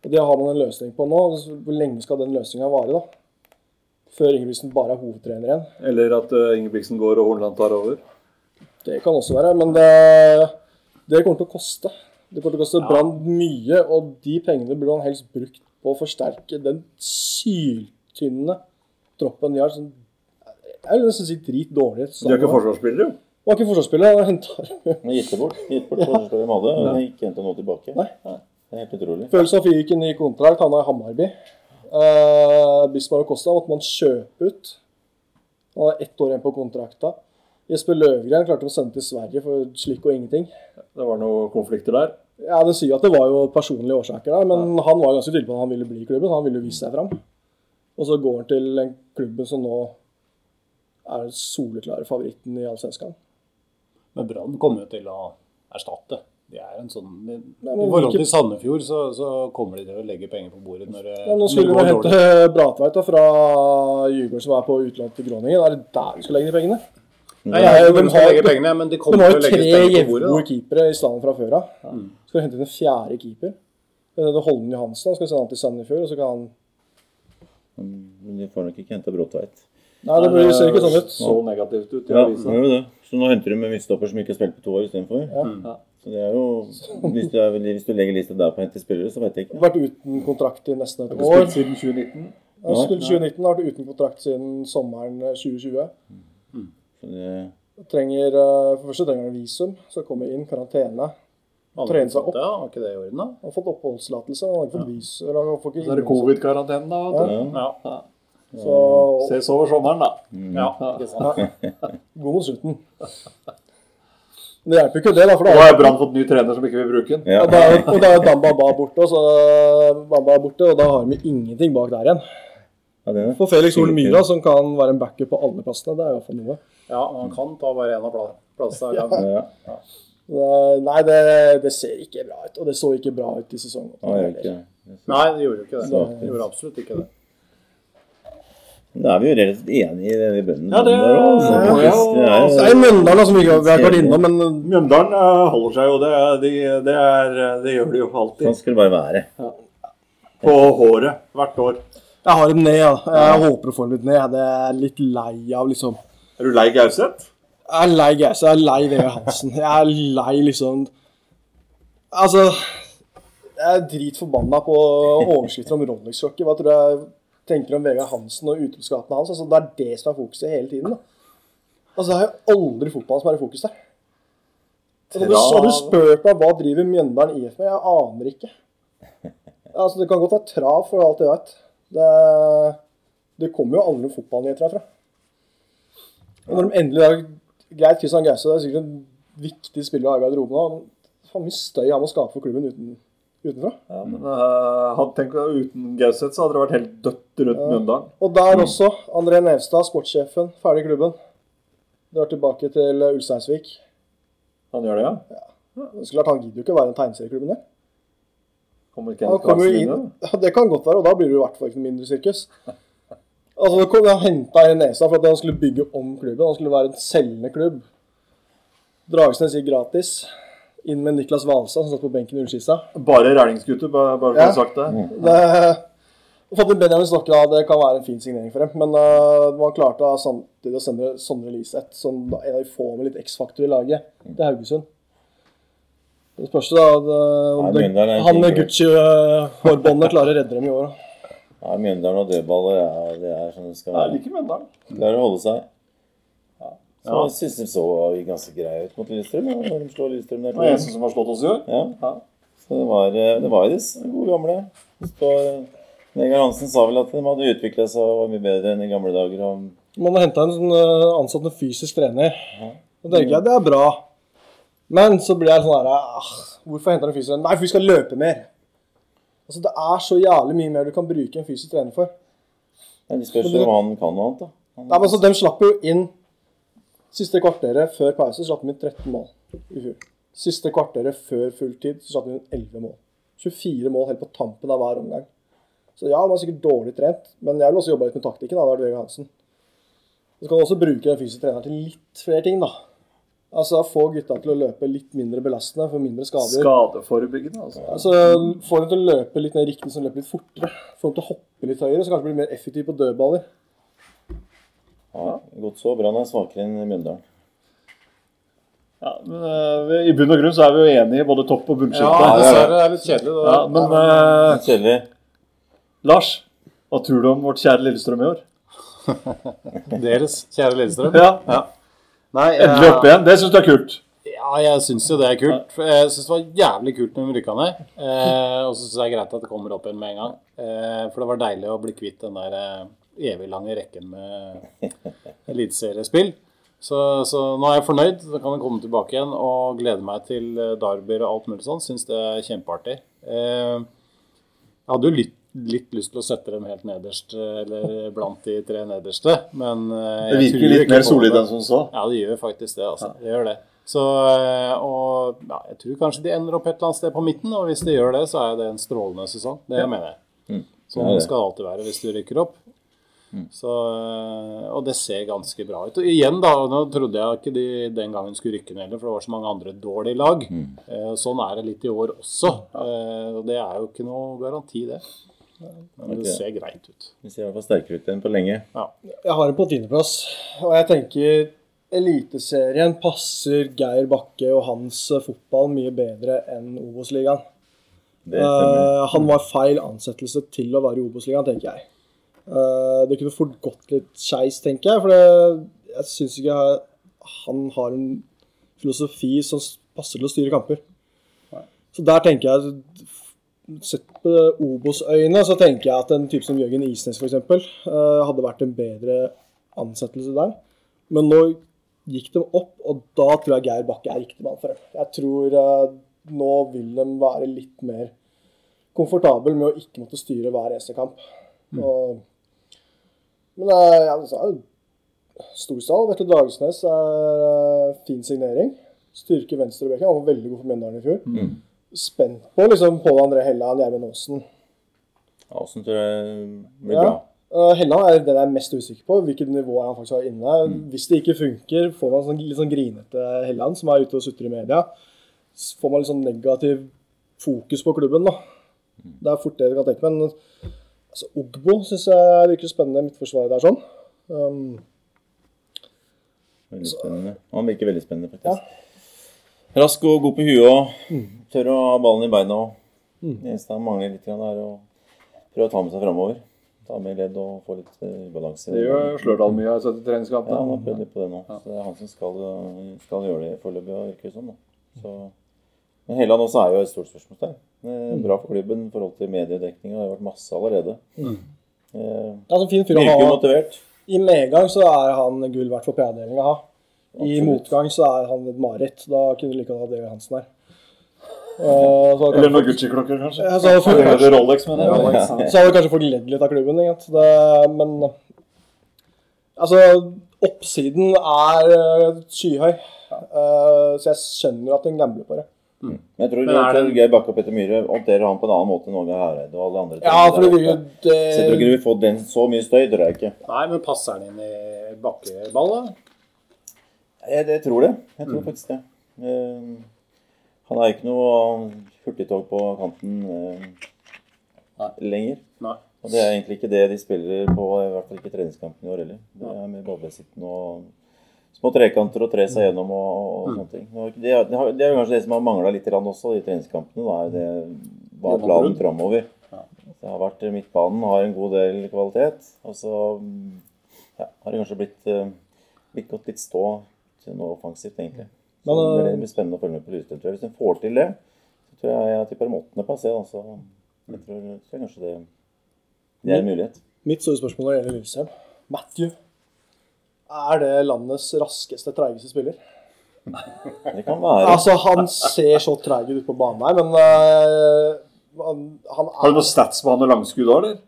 Og Det har man en løsning på nå. Hvor lenge skal den løsninga vare, da? Før Ingebrigtsen bare er hovedtrener igjen. Eller at uh, Ingebrigtsen går og Hornland tar over. Det kan også være, men det, det kommer til å koste. Det kommer til å koste Brann mye, og de pengene burde han helst brukt på å forsterke den syltynne troppen de har. Som jeg vil nesten si drit dårlig. De har ikke forsvarsspillere, jo. Han var ikke forsvarsspiller. Han Men gitt det bort. Gitt bort forsvarsspillere de hadde, og ikke henta noe tilbake. Nei. Det er helt utrolig. Følelse av fikk en ny kontrakt, havna i Hammarby. Uh, Bismar og Costa måtte man kjøpe ut. Han har ett år igjen på kontrakta. Jesper Løvgren klarte å sende til Sverige for slik og ingenting. Det var noen konflikter der. Ja, Den sier at det var jo personlige årsaker der, men han var ganske tydelig på at han ville bli i klubben. Han ville jo vise seg fram. Og så går han til den klubben som nå er den soleklare favoritten i Allsvenskan. Men Brann kommer jo til å erstatte. De er en sånn, I men forhold til Sandefjord så, så kommer de til å legge penger på bordet når det, Ja, nå skulle det vi hente. Bratveit da, fra Djurgården, som er på utlån til Groningen. Er det der vi skal legge de pengene? Nei, hvor de de skal har- legge pengene, men de De kommer har til jo å legge tre penger på bordet. jevngode keepere i stedet fra før av. Skal du hente inn en fjerde keeper? Det er det Holmen Johansen. Han skal sende han til Sandefjord, og så kan han Men de får nok ikke henta Bråtveit. Nei, det blir, ser ikke sånn ut. Så negativt ut i Ja, det gjør det. Så nå henter de en midtstopper som ikke har spilt på to år istedenfor. Ja. Så det er jo Hvis du, er, hvis du legger lista der på å hente spillere, så vet jeg ikke. Vært uten kontrakt i nesten et år. spilt siden 2019. Ja, spilt 2019, har vært uten kontrakt siden sommeren eh, 2020. Så det, Trenger, eh, for første trenger han visum, så kommer inn, karantene. Trene seg opp. Ja, var ikke det i orden, da? Han har fått oppholdstillatelse, han har ikke fått visum. Eller får ikke Så er det covid-karantene, da. Ja. du. Ja. Så Ses over sommeren, da. ja. Ikke sant? god mot slutten. Det hjelper ikke det, da. For da har Brann fått ny trener som ikke vil bruke den. ja. Og da, og da er Bamba Ba borte, og så Bamba er borte, og da har vi ingenting bak der igjen. ja, det er det. For Felix Ole Myhra, som kan være en backup på alle plassene, det er i hvert fall noe. ja, han kan ta bare en av pla- plassene. Ja. Ja, Det- Nei, det, det ser ikke bra ut. Og det så ikke bra ut i sesongen. Nei, det gjorde jo ikke det. Så- Det gjorde absolutt ikke det. Da er vi jo relativt enige i det i bønnen. Ja, det- der også. det ja, ja, altså, Det er Mjøndalen som vi vi har vært innom, men Mjøndalen eh, holder seg jo. Det, er- de, det, er, det gjør de jo alltid. Sånn skal det bare være. På håret hvert år. jeg har dem ned. Ja. Jeg håper å få dem litt ned. Det er litt lei av liksom Er du lei Gauseth? Jeg er lei Gauseth. jeg er lei Vegard Hansen. Jeg er lei liksom Altså Jeg er dritforbanna på overskrifter om Rolex-klokker. Hva tror du jeg tenker om Vegard Hansen og utroskapene hans? Altså, det er det som er fokuset hele tiden. da. Altså, Det er jo aldri fotballen som er i fokus der. Altså, du, har du spurt meg hva driver Mjøndalen IF med? Jeg aner ikke. Altså, Det kan godt være trav, for alt jeg vet. Det, det kommer jo aldri fotballnyheter herfra. Og når de endelig har Greit, Christian Gause er sikkert en viktig spiller å ha i garderoben Hvor mye støy han må skape for klubben uten, utenfra. Ja, men uh, han tenker Uten Gauseth så hadde det vært helt dødt rundt Mjøndalen. Og der også. André Nevstad, sportssjefen, ferdig i klubben. Drar tilbake til Ulsteinsvik. Han gjør det, ja? Det er klart, Han gidder jo ikke å være en tegneserieklubben der. Kommer ikke Han kommer inn, ja, Det kan godt være, og da blir det i hvert fall ikke noe mindre sirkus. Altså, det kom, Han henta i Nesa for at han skulle bygge om klubben. Han skulle være en selgende klubb. Dragsnes gikk gratis. Inn med Niklas Hvalstad, som satt på benken i Ullskissa. Bare rælingsgutter, bare, bare for å ha sagt det. Det, å Benjamin Stokke, ja, det kan være en fin signering for dem. Men uh, man klarte da samtidig å sende Sondre Liseth, som da en av de få med litt X-faktor i laget, til Haugesund. Det spørs da det- om Nei, det, han med Gucci-hårbåndet klarer å redde dem i år. Nei, Mjøndalen og dødballer, ja, det er sånn det skal være. Det er liker Mjøndalen. Klarer å holde seg. Så Ja. jeg synes de så ganske greie ut mot Lillestrøm. ja, de slår Lillestrøm der. Det som har slått oss i år. Ja. Ja. Så det var, eh, det var disse gode gamle. Det står- Vegard Hansen sa vel at de hadde utvikla seg og var mye bedre enn i gamle dager. Og Man har henta en sånn eh, ansatt en fysisk trener. Da tenker jeg det er bra. Men så blir jeg sånn her ah, Hvorfor henter du en fysisk trener? Nei, for vi skal løpe mer. Altså, Det er så jævlig mye mer du kan bruke en fysisk trener for. ja, det spørs om han kan noe annet, da. Han, Nei, men så De slapp jo inn Siste kvarteret før pause slapp vi inn 13 mål i fjor. Siste kvarteret før fulltid så slapp vi inn 11 mål. 24 mål helt på tampen av hver omgang. Så ja, han var sikkert dårlig trent, men jeg vil også jobbe litt med taktikken. da, Vegard Hansen. Så kan du også bruke den fysiske treneren til litt flere ting, da. Altså få gutta til å løpe litt mindre belastende, for mindre skader. Skadeforebyggende, altså. Altså Få dem til å løpe litt mer riktig, så de løper litt fortere. Få dem til å hoppe litt høyere, så kanskje bli mer effektiv på dødballer. Ja, godt så. Brann er svakere enn Mjøndalen. Ja, men uh, I bunn og grunn så er vi jo enige, i både topp og bunnsjiktet. Ja, dessverre. Det er litt kjedelig. Da. Ja, men uh, Litt Kjedelig. Lars, hva tror du om vårt kjære Lillestrøm i år? Deres kjære Lillestrøm. Ja, Nei, Endelig eh, opp igjen. Det syns du er kult. Ja, jeg syns jo det er kult. Jeg syns det var jævlig kult når vi rykka ned. Eh, og så syns jeg det er greit at det kommer opp igjen med en gang. Eh, for det var deilig å bli kvitt den der evig lange rekken med eliteseriespill. Så, så nå er jeg fornøyd. Da kan jeg komme tilbake igjen og glede meg til Darbyr og alt mulig sånn. Syns det er kjempeartig. Eh, jeg hadde jo litt, litt lyst til å sette dem helt nederst, eh, eller blant de tre nederste, men eh, Det virker litt mer solid enn som så. Ja, det gjør faktisk det. altså. Det gjør det. Så, eh, og ja, Jeg tror kanskje de ender opp et eller annet sted på midten, og hvis de gjør det, så er det en strålende sesong. Det mener jeg. Sånn det. skal det alltid være hvis du rykker opp. Så, eh, og det ser ganske bra ut. Og igjen, da, nå trodde jeg ikke de den gangen skulle rykke ned heller, for det var så mange andre dårlige lag. Eh, Sånn er det litt i år også. Eh, Og det er jo ikke noe garanti, det. Men det ser greit ut. Vi ser i hvert fall sterkere ut enn på lenge. Jeg har en på tiendeplass, og jeg tenker Eliteserien passer Geir Bakke og hans fotball mye bedre enn Obos-ligaen. Uh. Eh, han var feil ansettelse til å være i Obos-ligaen, tenker jeg. Eh, det kunne fort gått litt skeis, tenker jeg. For det, jeg syns ikke jeg- han har en filosofi som passer til å styre kamper. Så der tenker jeg Sett på Obos-øyne så tenker jeg at en type som Jørgen Isnes f.eks. Uh, hadde vært en bedre ansettelse der. Men nå gikk de opp, og da tror jeg Geir Bakke er riktig mann for det. Jeg tror eh, nå vil de være litt mer komfortabel med å ikke måtte styre hver eneste kamp. Og, men uh, altså, Storstad Storstall, Vetle Dragesnes er eh, fin signering. Styrke venstrebekken. Han var veldig god for Mjøndalen i fjor. Spent på liksom Pål André Helland, Gjermund Aasen. Aasen tror jeg blir Ja. bra. Uh, Helland er den jeg er mest usikker på. Hvilket nivå han faktisk har inne. Hvis det ikke funker, får man sånn, litt sånn grinete Helland, som er ute og sutrer i media. Så Får man litt sånn negativ fokus på klubben, da. Det er fort det du kan tenke. Men altså, Ogbo syns jeg virker spennende, midtforsvaret der sånn. Um, Veldig spennende. Han virker veldig spennende, faktisk. Rask og god på huet og tør å ha ballen i beina. og Det eneste han mangler litt, grann er å prøve å ta med seg framover. Ta med ledd og få litt ubalanse. Det gjør Slørdal mye, av i treningskampen. Ja, han har prøvd litt på det nå. Så det er han som skal, skal gjøre det foreløpig, virker det som. Sånn, Så, men Helland også er jo et stort spørsmålstegn. Eh, Bra for klubben i forhold til mediedekninga. Det har vært masse allerede. Eh, altså, fin fyr å ha. motivert. I medgang så er han gull verdt for PR-delen å ha. I Absolutt. motgang så er han et mareritt. Da kunne du like godt hatt Evy Hansen her. Uh, så Eller noen Gucci-klokker, kanskje. Ja, så hadde kanskje Rolex, mener jeg. Ja, så hadde kanskje folk ledd litt av klubben. Det, men altså, oppsiden er eh, skyhøy. Uh, så jeg skjønner at hun gambler på det. Men jeg tror, Men er det- Geir Bakke og Petter Myhre håndterer han på en annen måte enn Åge Hareide og alle andre. Ja, for det vil jo det... Så jeg tror ikke du vil få den så mye støy, tror jeg ikke. Nei, men passer han inn i bakkeball, da? Jeg, jeg tror det. Jeg tror faktisk det. Eh, han har ikke noe hurtigtog på kanten Nei. lenger. Nei. Og det er egentlig ikke det de spiller på, i hvert fall ikke treningskampen i år heller. Det er med ballbesitten og små trekanter og tre seg gjennom og, og sånne ting. Det, er- det, er kanskje det som har mangla litt også i treningskampene. Da, er det, hva er planen framover? Det har vært Midtbanen har en god del kvalitet. Og så mm, ja, har det kanskje blitt, eh, blitt gått litt stå til noe offensivt, egentlig. Så det eh, blir spennende å følge med på Lillestrøm. tror. Hvis en får til det, så tror jeg jeg tipper dem åttendeplass. Ja, så jeg tror, jeg kanskje det, det er en mulighet. Mitt store spørsmål når det gjelder Lillestrøm Matthew. Er det landets raskeste, treigeste spiller? Det kan være. Altså, han ser så treig ut på banen her, men uh, han, han Har du er noen stats på han og langskudd òg, eller?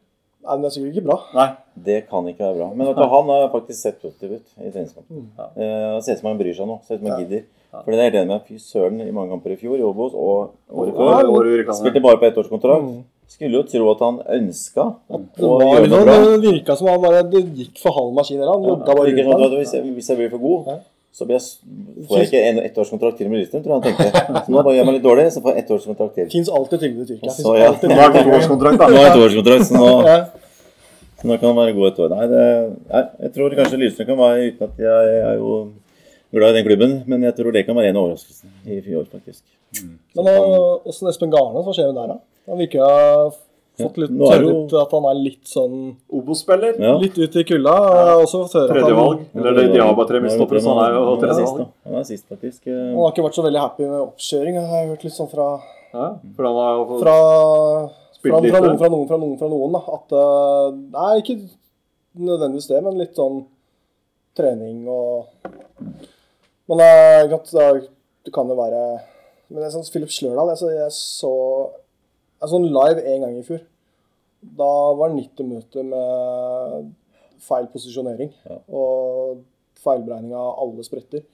Nei, men det er sikkert ikke bra. Nei. Det kan ikke være bra. Men vet du, han har faktisk sett positiv ut i treningskampen. Ja. Uh, ser ut som han bryr seg nå. Ser ut som han gidder. For det er jeg enig med. Fy søren, i mange kamper i fjor i Obos og året før. Ja. Spilte bare på ettårskontrakt. Skulle jo tro at han ønska Det var sånn, bra. det virka som han bare Det gikk for halv maskin. Eller? ja, jogga bare rundt sånn hvis jeg, hvis jeg blir for god, så blir jeg, får jeg ikke en ettårskontrakt til med Lillestrøm, tror jeg han tenkte. Så nå bare gjør jeg meg litt dårlig, så får jeg ettårskontrakt til. Fins alltid tyngde i Tyrkia. Så ja. Nå alltid er det toårskontrakt, Nå da. er det toårskontrakt, så nå, Ja. så nå kan han være god et år. Nei, det, nei jeg tror kanskje Lillestrøm kan være uten at jeg er jo glad i den klubben, men jeg tror det kan være en av overraskelsene i fjor, faktisk. Men øh, åssen Espen Garnes, hva skjer med der, da? Han virker å ha fått litt ja, er det jo- tørret at han er litt sånn Obo-spiller. Ja. Litt ut i kulda. Ja. har Også Tredjevalg. Eller det bare tre mistopper, så han er jo er tredjevalg. Han er sist, faktisk. Eh, han har ikke vært så veldig happy med oppkjøring. Jeg har hørt litt sånn fra Ja, for han har jo fått fra, fra, fra, noen, fra noen, fra noen, fra noen, da. At det Nei, ikke nødvendigvis det, men litt sånn trening og Men det, er godt, det, er- kan jo være Men det er sånn Philip Slørdal jeg, Jeg så jeg så en live en gang i fjor. Da var det 90 minutter med feil posisjonering. Og feilberegning av alle spretter.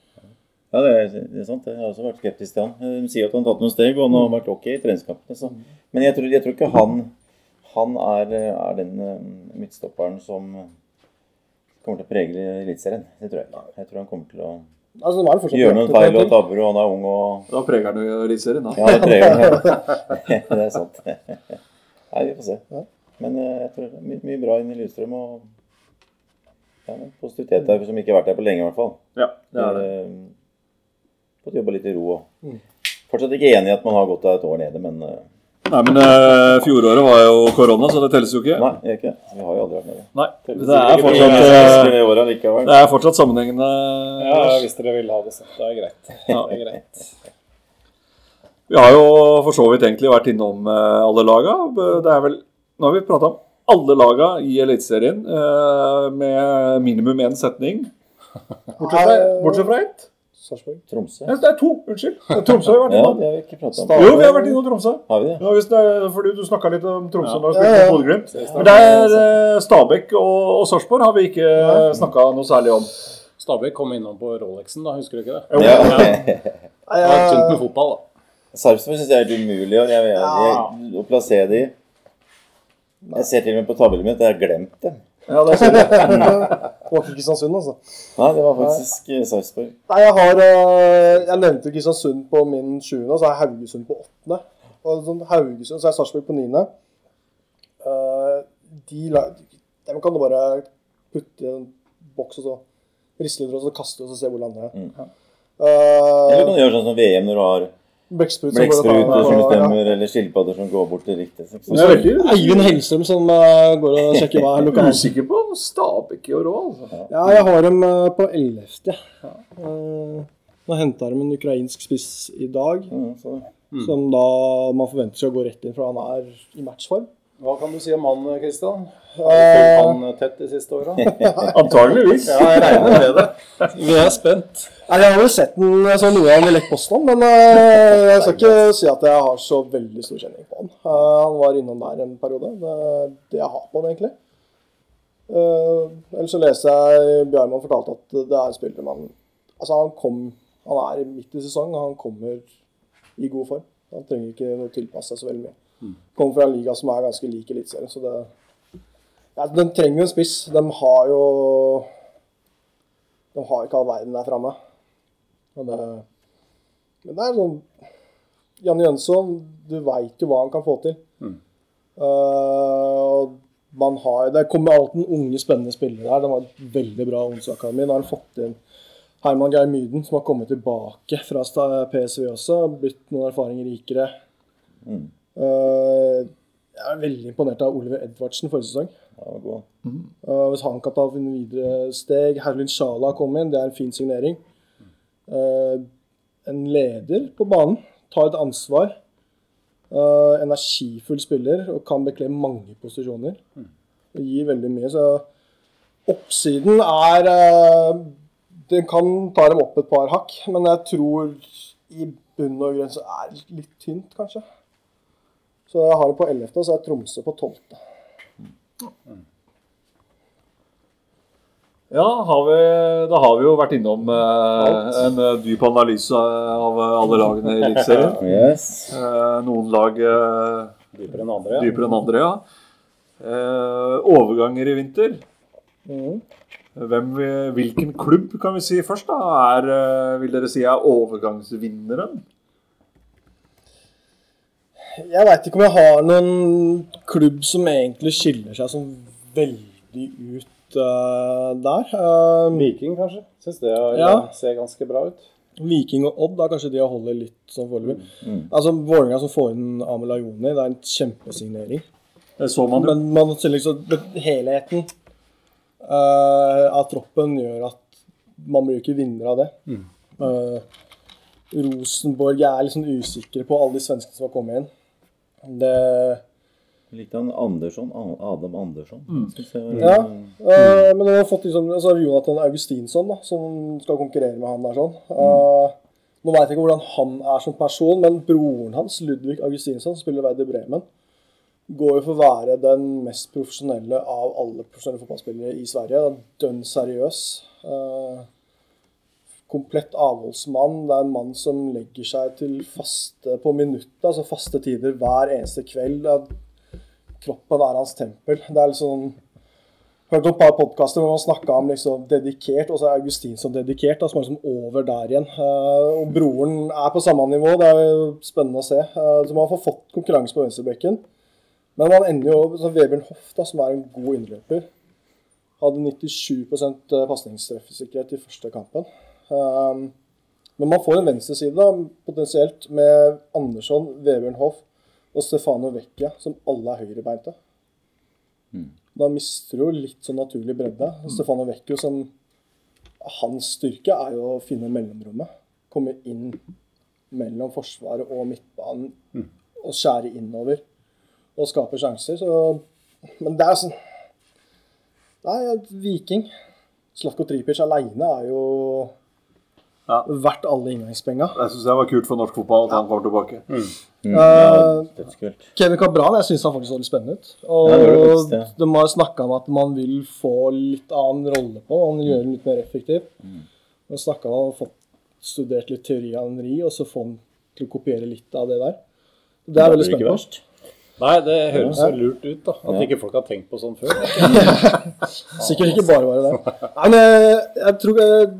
Ja, det er, det er sant. Jeg har også vært skeptisk til han. De sier at han har tatt noen steg, og han har vært ok i treningskampene. Så. Men jeg tror, jeg tror ikke han han er, er den eh, midtstopperen som kommer til å prege Eliteserien. Det tror jeg ikke. Jeg tror han kommer til å Altså, var det Gjør noen feil og tabber, og han er ung og Da preger han jo Eliteserien, da. Ja, det preger han. det er sant. Nei, vi får se. Men eh, jeg tror det er mye, mye bra inn i Lillestrøm. Og ja, men positivitet der som ikke har vært der på lenge, i hvert fall. Ja, det er det. Eh, Fått jobba litt i ro. Og. Fortsatt ikke enig i at man har gått av et år nede, men eh, Nei, men eh, fjoråret var jo korona, så det telles jo ikke. nei, ikke. Vi har jo aldri vært nede. Nei, det er Fortsatt, eh, likevel. det er fortsatt sammenhengende. Ja, hvis dere vil ha det sånn. Det er greit. Det er greit. Vi har jo for så vidt egentlig vært innom eh, alle laga. Det er vel, nå har vi prata om alle laga i Eliteserien eh, med minimum én setning. Bortsett fra ett. Sarpsborg. Tromsø. Ja, det er to. Unnskyld. Tromsø har vært vært Ja, innom. det har vi ikke om. Jo, vi har vært innom Tromsø. Har vi det? Ja, hvis det er, fordi du snakka litt om Tromsø da vi Ja, spilte ja. mot Bodø-Glimt. Men det er eh, Stabæk og, og Sarpsborg har vi ikke ja. snakka noe særlig om. Stabæk kom innom på Rolexen, da. Husker du ikke det? Ja. Nei, Det var tynt med fotball, da. Sarpsborg syns jeg er helt umulig og jeg, jeg, jeg, å plassere de. Jeg ser til og med på tabellen min at jeg har glemt dem. Ja, det skjønner jeg. det var ikke Kristiansund, altså. Nei, det var faktisk eh, Sarpsborg. Nei, jeg har øh, Jeg nevnte Kristiansund på min sjuende, og så er Haugesund på åttende. Og sånn Haugesund, så er Sarpsborg på niende. Eh, de Dem kan du bare putte i en boks og så riste litt, og så kaste og så se hvor lander er Mm. Uh, Eller du kan gjøre sånn som VM når du har Blekksprut som går og tar- og ja. eller skilpadder som går bort til riktig. Veldig Eivind Hellstrøm som uh, går og sjekker hva er lokalt. usikker på Stabæk i år òg, altså. Ja, jeg har dem uh, på 11. Uh, nå henta de en ukrainsk spiss i dag, mm, mm. som da man forventer skal gå rett inn, for han er i matchform. Hva kan du si om han, Kristian? Har du fulgt han tett de siste åra? Antageligvis. Ja, jeg regner med det. Vi er spent. Nei, Jeg har jo sett den så noe av i Lech Poznan, men eh, jeg skal ikke si at jeg har så veldig stor kjenning på han. Eh, han var innom der en periode. Det er det jeg har på han, egentlig. Ellers så leser jeg Bjarman fortalte at det er en spiller man Altså, han kom Han er midt i sesong, og han kommer i god form. Han trenger ikke å tilpasse seg så veldig mye. Kommer fra en liga som er ganske lik Eliteserien, så det ja, De trenger jo en spiss. De har jo De har ikke all verden der framme. Men men det er sånn Janne Jønsson, du veit jo hva han kan få til. Mm. Uh, man har, det kommer alltid unge, spennende spillere her. Det var et veldig bra ungdomsakademi. Nå har han fått inn Herman Geir Myden, som har kommet tilbake fra PSV også, blitt noen erfaringer rikere. Mm. Eh, jeg er veldig imponert av Oliver Edvardsen forrige sesong. Ja, god. Eh, hvis han kan ta en videre steg Herlin Sjala kom inn, det er en fin signering. Eh, en leder på banen, tar et ansvar. Energifull spiller og kan bekle mange posisjoner. Det gir veldig mye. Så oppsiden er Den kan ta dem opp et par hakk, men jeg tror i bunn og grunn så er det litt tynt, kanskje. Så jeg har det på 11., og så er Tromsø på 12. Ja, har vi, da har vi jo vært innom eh, en eh, dyp analyse av eh, alle lagene i Eliteserien. Yes. Eh, noen lag eh, Dypere enn andre. dypere enn andre, ja. Eh, overganger i vinter. Mm. Hvem, vi- hvilken klubb kan vi si først, da? Er, vil dere si er overgangsvinneren? Jeg veit ikke om jeg har noen klubb som egentlig skiller seg sånn veldig ut uh, der. Uh, Viking, kanskje. Syns det er, Ja. ser ganske bra ut. Viking og Odd er kanskje de jeg holder litt sånn foreløpig. Mm. Altså Vålerenga som får inn Amel Ayoni, det er en kjempesignering. Det så man jo. Men man liksom helheten uh, av troppen gjør at man blir jo ikke vinner av det. Eh, Rosenborg jeg er sånn usikre på alle de svenskene som har kommet inn. Det likte han Andersson, Adam Andersson. Mm. jeg Ja. Eh, men nå har fått liksom, altså Jonathan Augustinsson, da, som skal konkurrere med han der. sånn. Eh, nå veit jeg ikke hvordan han er som person, men broren hans, Ludvig Augustinsson, som spiller Werder Bremen, går jo for å være den mest profesjonelle av alle profesjonelle fotballspillere i Sverige. Er Dønn seriøs. Eh, komplett avholdsmann. Det er en mann som legger seg til faste på minuttet, altså faste tider hver eneste kveld. Er kroppen er hans tempel. Det er liksom Hørte et par podkaster hvor man snakka om liksom dedikert, og så er Augustinsson dedikert. Altså som liksom over der igjen. Eh, og broren er på samme nivå. Det er jo spennende å se. Eh, så man har fått konkurranse på venstrebekken. Men man ender jo så Vebjørn Hoff, som er en god innløper, hadde 97% pasningstreffsikkerhet i første kampen. Um, men man får en venstreside potensielt med Andersson, Vebjørn Hoff og Stefano Vecchia, som alle er høyrebeinte. Da mister du litt sånn naturlig bredde. Stefano Vecchio som Hans styrke er jo å finne mellomrommet. Komme inn mellom forsvaret og midtbanen og skjære innover og skape sjanser. Så, men det er sånn Nei, Viking. Slatko Tripic aleine er jo Ja. verdt alle inngangspenga. Det syns jeg var kult for norsk fotball at han kommer tilbake. Mm, Eh, ja, Kevin Cabran jeg synes han faktisk så litt spennende ut. Og Ja, det det faktisk ja. de har snakka om at man vil få litt annen rolle på Han gjør det den litt mer effektiv. Mm. Nå snakka han om å få studert litt teori av Henri, og så få han til å kopiere litt av det der. Det er veldig spennende. verst. Nei, det høres Ja. så lurt ut, da. At Ja. ikke folk har tenkt på sånn før. Sikkert ikke bare bare det. Nei, men jeg, tror jeg,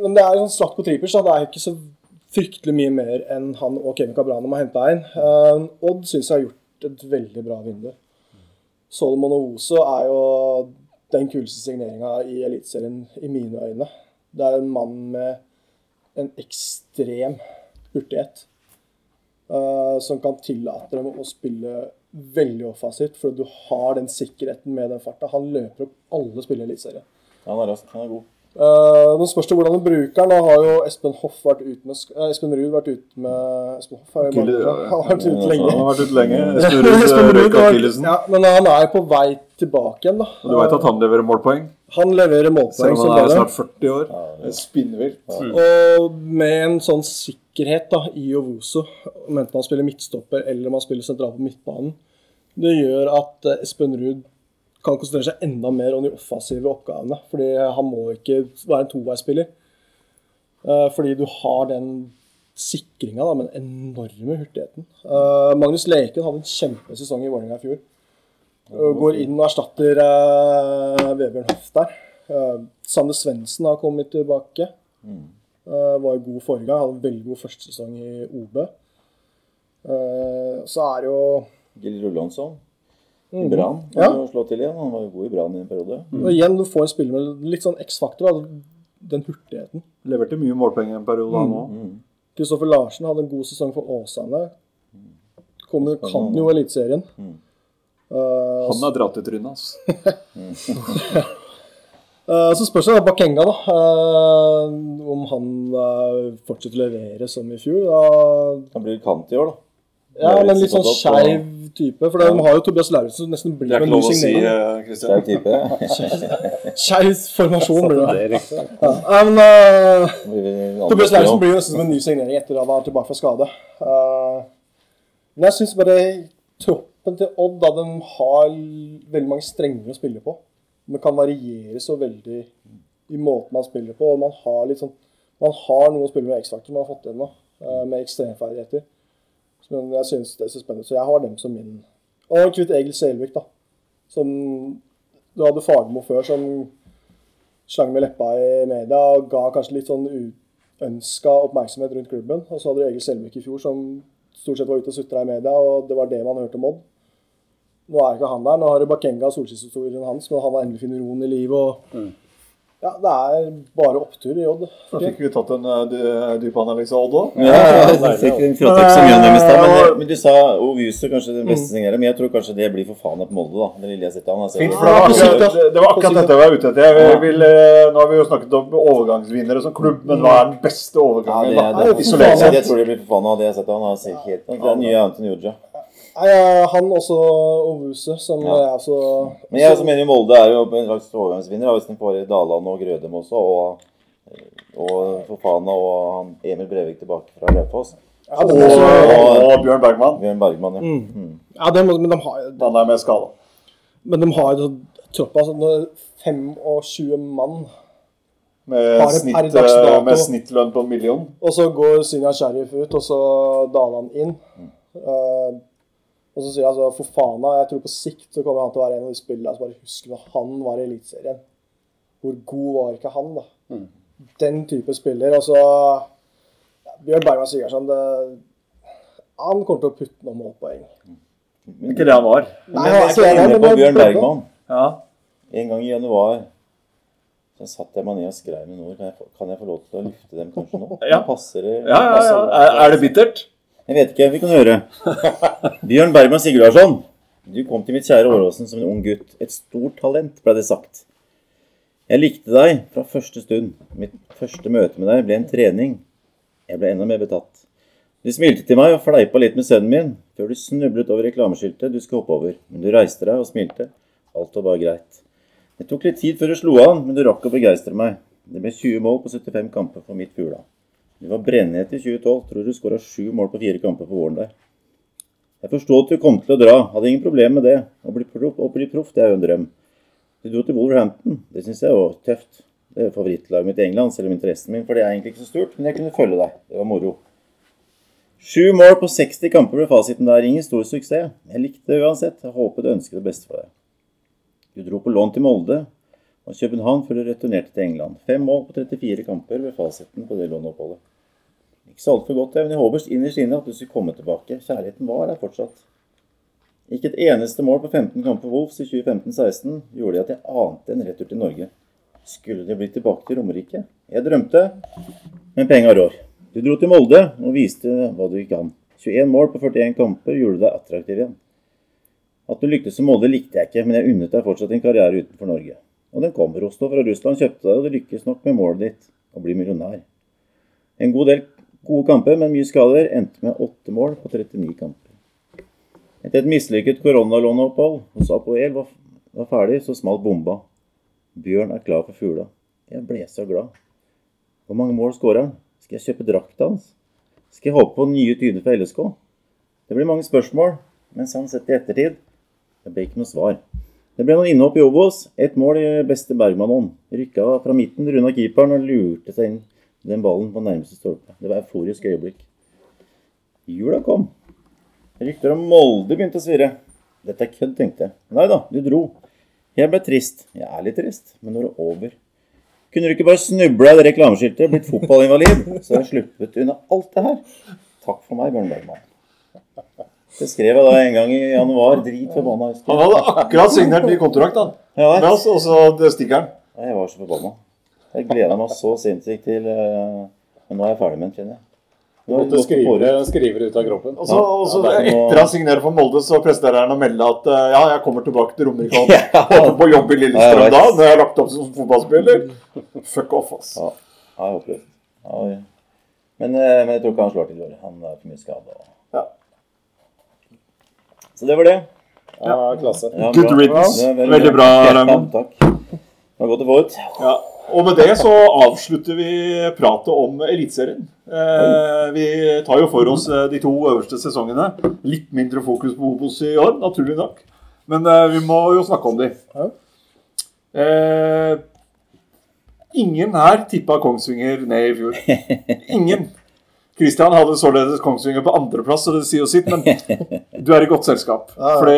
Men det er en Slatko Tripic, da. Det er ikke så fryktelig mye mer enn han og Kevin Cabran har hente inn. Uh, Odd syns jeg har gjort et veldig bra vindu. Solomon Owoso er jo den kuleste signeringa i Eliteserien i mine øyne. Det er en mann med en ekstrem hurtighet. Uh, som kan tillate dem å spille veldig offensivt, for du har den sikkerheten med den farta. Han løper opp alle spillere i Eliteserien. Han er rask, han er god. Uh, nå spørs det hvordan du bruker den. Nå har jo Espen Hoff vært ute med eh, Espen Ruud vært ute med Espen Hoff har Kille, ja, har vært ute lenge. Han har vært ute lenge. Espen Ruud eh, røyk har- akillesen. ja, men han er på vei tilbake igjen, da. Og du veit at han leverer målpoeng? Han leverer målpoeng Selv som om han er snart 40 år. Det er Spinnvilt. Og med en sånn sikkerhet da, i Ovoso, om enten han spiller midtstopper eller om han spiller sentralt på midtbanen, det gjør at eh, Espen Ruud kan konsentrere seg enda mer om de offensive oppgavene. Fordi han må ikke være en toveispiller. Eh, Fordi du har den sikringa med den enorme hurtigheten. Eh, Magnus Leiken hadde en kjempesesong i Vålerenga i fjor. Går inn og erstatter uh, Vebjørn Hoff der. Sander Svendsen har kommet tilbake. Var var god forrige gang. Hadde en veldig god førstesesong i OB. Eh, så er det jo Gilly Rullansson. I Mhm. Brann. Ja. Slå har til igjen. Han var jo god i Brann i en periode. Og igjen, du får en spiller med litt sånn X-faktor. den hurtigheten. Leverte mye målpenger en periode han òg. Mm. Kristoffer Larsen hadde en god sesong for Åsane. Kommer, kan jo Eliteserien. Uh, Han er dratt i trynet, altså. uh, så spørs det Bakenga, da. Uh, om han fortsetter å levere som i fjor. Da, Han blir kant i år, da. Ja, er men litt litt sånn sånn skeiv type. For de har jo Tobias Lauritzen som nesten blir er en ikke ny lov å si, signering. eh, Det Christian. er type. Skeiv formasjon blir det. Det er. Ja, men uh, Tobias Lauritzen blir jo nesten som en ny signering etter at han er tilbake fra skade. Uh, men jeg syns bare troppen til Odd da, de har veldig mange strenger å spille på. Det kan variere så veldig i måten man spiller på. og Man har litt sånn man har noe å spille med X-Factor man har fått inn nå, uh, med ekstremferdigheter. Men jeg syns det er så spennende, så jeg har dem som min. Og kvitt Egil Selvik, da. Som du hadde Fagermo før, som slang med leppa i media og ga kanskje litt sånn uønska oppmerksomhet rundt klubben. Og så hadde du Egil Selvik i fjor som stort sett var ute og sutra i media, og det var det man hørte om Odd. Nå er ikke han der. Nå har du Bakenga og solskinnshistorien hans, men han har endelig funnet roen i livet. og Ja, det er bare opptur i Odd. Da fikk vi tatt en uh, dy- dypanalyse av Odd òg. Ja, ja, fikk en fråtrekk som dem i stad. Men, du sa Oviusu kanskje den beste signeringen. Men jeg tror kanskje det blir for faen opp Molde, da. Det lille jeg sett av han. Altså. Fint, for det var akkurat, det var akkurat dette jeg var ute etter. Jeg vil, eh, nå har vi jo snakket om overgangsvinnere som klubb, men hva er den beste Ja, det, det, det, det, jeg, tror det blir for faen av det jeg har sett av helt Det er nye Anton Uja. Nei, han også Ovuse, som Ja. er også Men jeg også mener jo Molde er jo en slags overgangsvinner, hvis den får Daland og Grødem også, og, og Fofana og han Emil Brevik tilbake fra Raufoss. ja, Og, og Bjørn Bergman. Bjørn Bergman, ja. Mm. ja, de, men de har Han er med skada. Men de har jo troppa altså nå er det 25 mann. Med, snitt, eh, med snittlønn på en million. Og så går Sinja Sheriff ut, og så Dalan inn. Mm. Eh, og så sier jeg altså for faen jeg tror på sikt så kommer han til å være en av de spillerne som bare husker når han var i Eliteserien. Hvor god var ikke han, da? Mm. Den type spiller. Og så ja, Bjørn Bergman Sigurdsson det, Han kommer til å putte noen målpoeng. Ikke det han var. Nei, Men er jeg ikke skal inne på Bjørn. Bergman. Ja. En gang i januar så satte jeg meg ned og skrev med ord. Kan jeg, få, kan jeg få lov til å lufte dem kanskje nå? Ja. Passer det? Ja, ja, ja. Er, er det bittert? Jeg vet ikke, vi kan høre. Bjørn Bergman Sigurdarsson, du kom til mitt kjære Åråsen som en ung gutt. Et stort talent, ble det sagt. Jeg likte deg fra første stund. Mitt første møte med deg ble en trening. Jeg ble enda mer betatt. Du smilte til meg og fleipa litt med sønnen min, før du snublet over reklameskiltet du skulle hoppe over. Men du reiste deg og smilte. Alt var bare greit. Det tok litt tid før du slo an, men du rakk å begeistre meg. Det ble 20 mål på 75 kamper for mitt Fugla. Du var brennhet i 2012. Tror du skåra sju mål på fire kamper på våren der. Jeg forsto at du kom til å dra. Hadde ingen problem med det. Å bli proff, bli proff det er jo en drøm. Du dro til Wolverhampton. Det syns jeg var tøft. Det er favorittlaget mitt i England, selv om interessen min for det er egentlig ikke så stort. Men jeg kunne følge deg. Det var moro. Sju mål på 60 kamper ble fasiten der. Ingen stor suksess. Jeg likte det uansett. Jeg håpet og ønsket det beste for deg. Du dro på lån til Molde og København før de returnerte til England. Fem mål på 34 kamper ved fasiten på det låneoppholdet. Ikke så altfor godt, men jeg håper innerst inne at du skulle komme tilbake. Kjærligheten var der fortsatt. Ikke et eneste mål på 15 kamper Wolfs i 2015-16 gjorde at jeg ante en retur til Norge. Skulle det bli tilbake til Romerike? Jeg drømte, men penga rår. Du dro til Molde og viste hva du kan. 21 mål på 41 kamper gjorde deg attraktiv igjen. At du lyktes som Molde likte jeg ikke, men jeg unnet deg fortsatt en karriere utenfor Norge. Og den kom. Rostov fra Russland kjøpte deg, og du lykkes nok med målet ditt å bli millionær. En god del gode kamper, men mye skader, endte med åtte mål på 39 kamper. Etter et mislykket koronalåneopphold hos Apoel var, var ferdig, så smalt bomba. Bjørn er klar for fugla. Jeg ble så glad. Hvor mange mål skårer han? Skal jeg kjøpe drakta hans? Skal jeg håpe på nye tyder fra LSK? Det blir mange spørsmål, men sånn sett i ettertid det ble ikke noe svar. Det ble noen innhopp i Obos. Ett mål i beste Bergman-ånd. Rykka fra midten, runda keeperen og lurte seg inn den ballen på nærmeste stolpe. Det var euforisk øyeblikk. Jula kom. Rykter om Molde begynte å svirre. Dette er kødd, tenkte jeg. Nei da, du dro. Jeg ble trist. Jeg er litt trist, men nå er det over. Kunne du ikke bare snubla i det reklameskiltet, blitt fotballinvalid, så har jeg sluppet unna alt det her. Takk for meg, Bjørn Bergman. Det skrev jeg da en gang i januar. Drit forbanna. Han hadde akkurat signert ny kontrakt, han. Ja, Med oss, og så stikker han. Jeg var så forbanna. Jeg gleder meg så sinnssykt til eh, Men nå er jeg ferdig med den, kjenner jeg. Nå Måtte å skrive, skrive ut av kroppen. Og så, og så Ja, er etter han signerer for Molde, så presterer han å melde at eh, ja, jeg kommer tilbake til Romerike. og Ja. Håper på jobb i Lillestrøm ja, da, når jeg har lagt opp som fotballspiller. Fuck off, ass. Ja, jeg håper det. Ja, ja. men, eh, men jeg tror ikke han slår til i år. Han er for mye skada. Så det var det. Ja, klasse. Ja, Good riddance. Veldig, Veldig bra, Raymond. Takk. Det var godt å få ut. Ja. Og med det så avslutter vi pratet om Eliteserien. Eh, vi tar jo for oss eh, de to øverste sesongene. Litt mindre fokus på Obos i år, naturlig nok. Men eh, vi må jo snakke om de. Eh, ingen her tippa Kongsvinger ned i fjor. Ingen. Kristian hadde således Kongsvinger på andreplass, så det sier jo sitt, men du er i godt selskap. Ja, ja. Fordi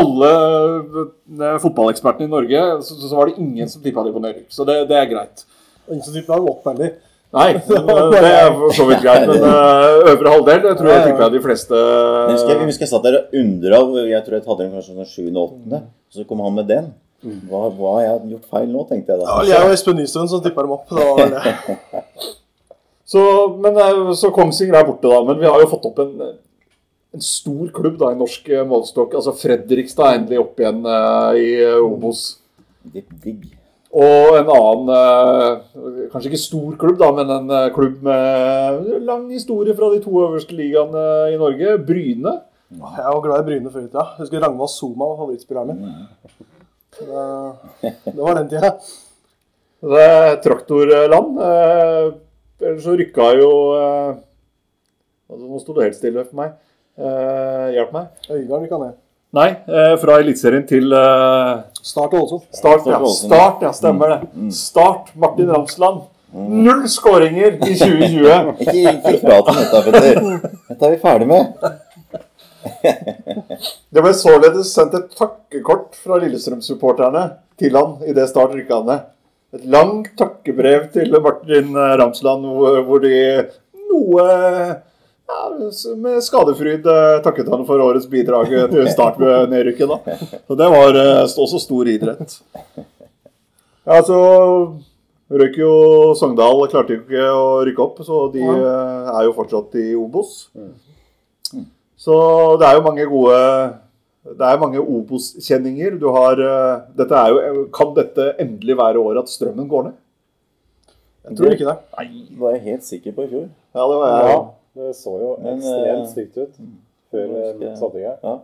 alle eh, fotballekspertene i Norge, så, så var det ingen som tippa de på nedrykk. Så det, det er greit. Ingen som tippa dem opp heller. Nei, det er for så vidt greit, men eh, øvre halvdel det tror jeg tipper jeg de fleste Jeg husker, jeg jeg satt der og undra. Jeg tror jeg hadde den kanskje sånn sjuende åttende. Så kom han med den. Hva, hva har jeg gjort feil nå, tenkte jeg da. Ja, jeg og Espen Nystuen som tippa dem opp. Det var det. Så, men, eh, så Kongsvinger er borte, da. Men vi har jo fått opp en, en stor klubb da, i norsk målstokk målestokk. Altså Fredrikstad er endelig opp igjen uh, i eh, Obos. Og en annen, uh, kanskje ikke stor klubb, da, men en uh, klubb med lang historie fra de to øverste ligaene i Norge. Bryne. Jeg var glad i Bryne før i tida. Jeg husker Ragnvald Soma var favorittspilleren min. Det, det var den tida. Det er traktorland. Ellers så rykka jo eh, altså, Nå sto det helt stille for meg. Eh, hjelp meg. Øygarden rykka ned. Nei, eh, fra Eliteserien til eh, Start også Ålesund. Start, ja. Start ja, stemmer det. Start Martin Ramsland. Null skåringer i 2020. Ikke, ikke prat om dette, Petter. Dette er vi ferdig med. Det ble således sendt et takkekort fra Lillestrøm-supporterne til han i det Start rykka ned. Et langt takkebrev til Martin Ramsland hvor, hvor de noe ja, med skadefryd eh, takket han for årets bidrag til Start ved nedrykket. da. Så det var eh, også stor idrett. Ja, så røyk jo Sogndal, klarte jo ikke å rykke opp, så de eh, er jo fortsatt i Obos. Så det er jo mange gode Det er mange Obos-kjenninger. Du har eh, Dette er jo Kan dette endelig være året at strømmen går ned? Jeg tror ikke det. Nei. Det var jeg helt sikker på i fjor. Ja, det var jeg. Ja, det så jo Men, ekstremt eh, stygt ut før nå eh, jeg- gang. Ja.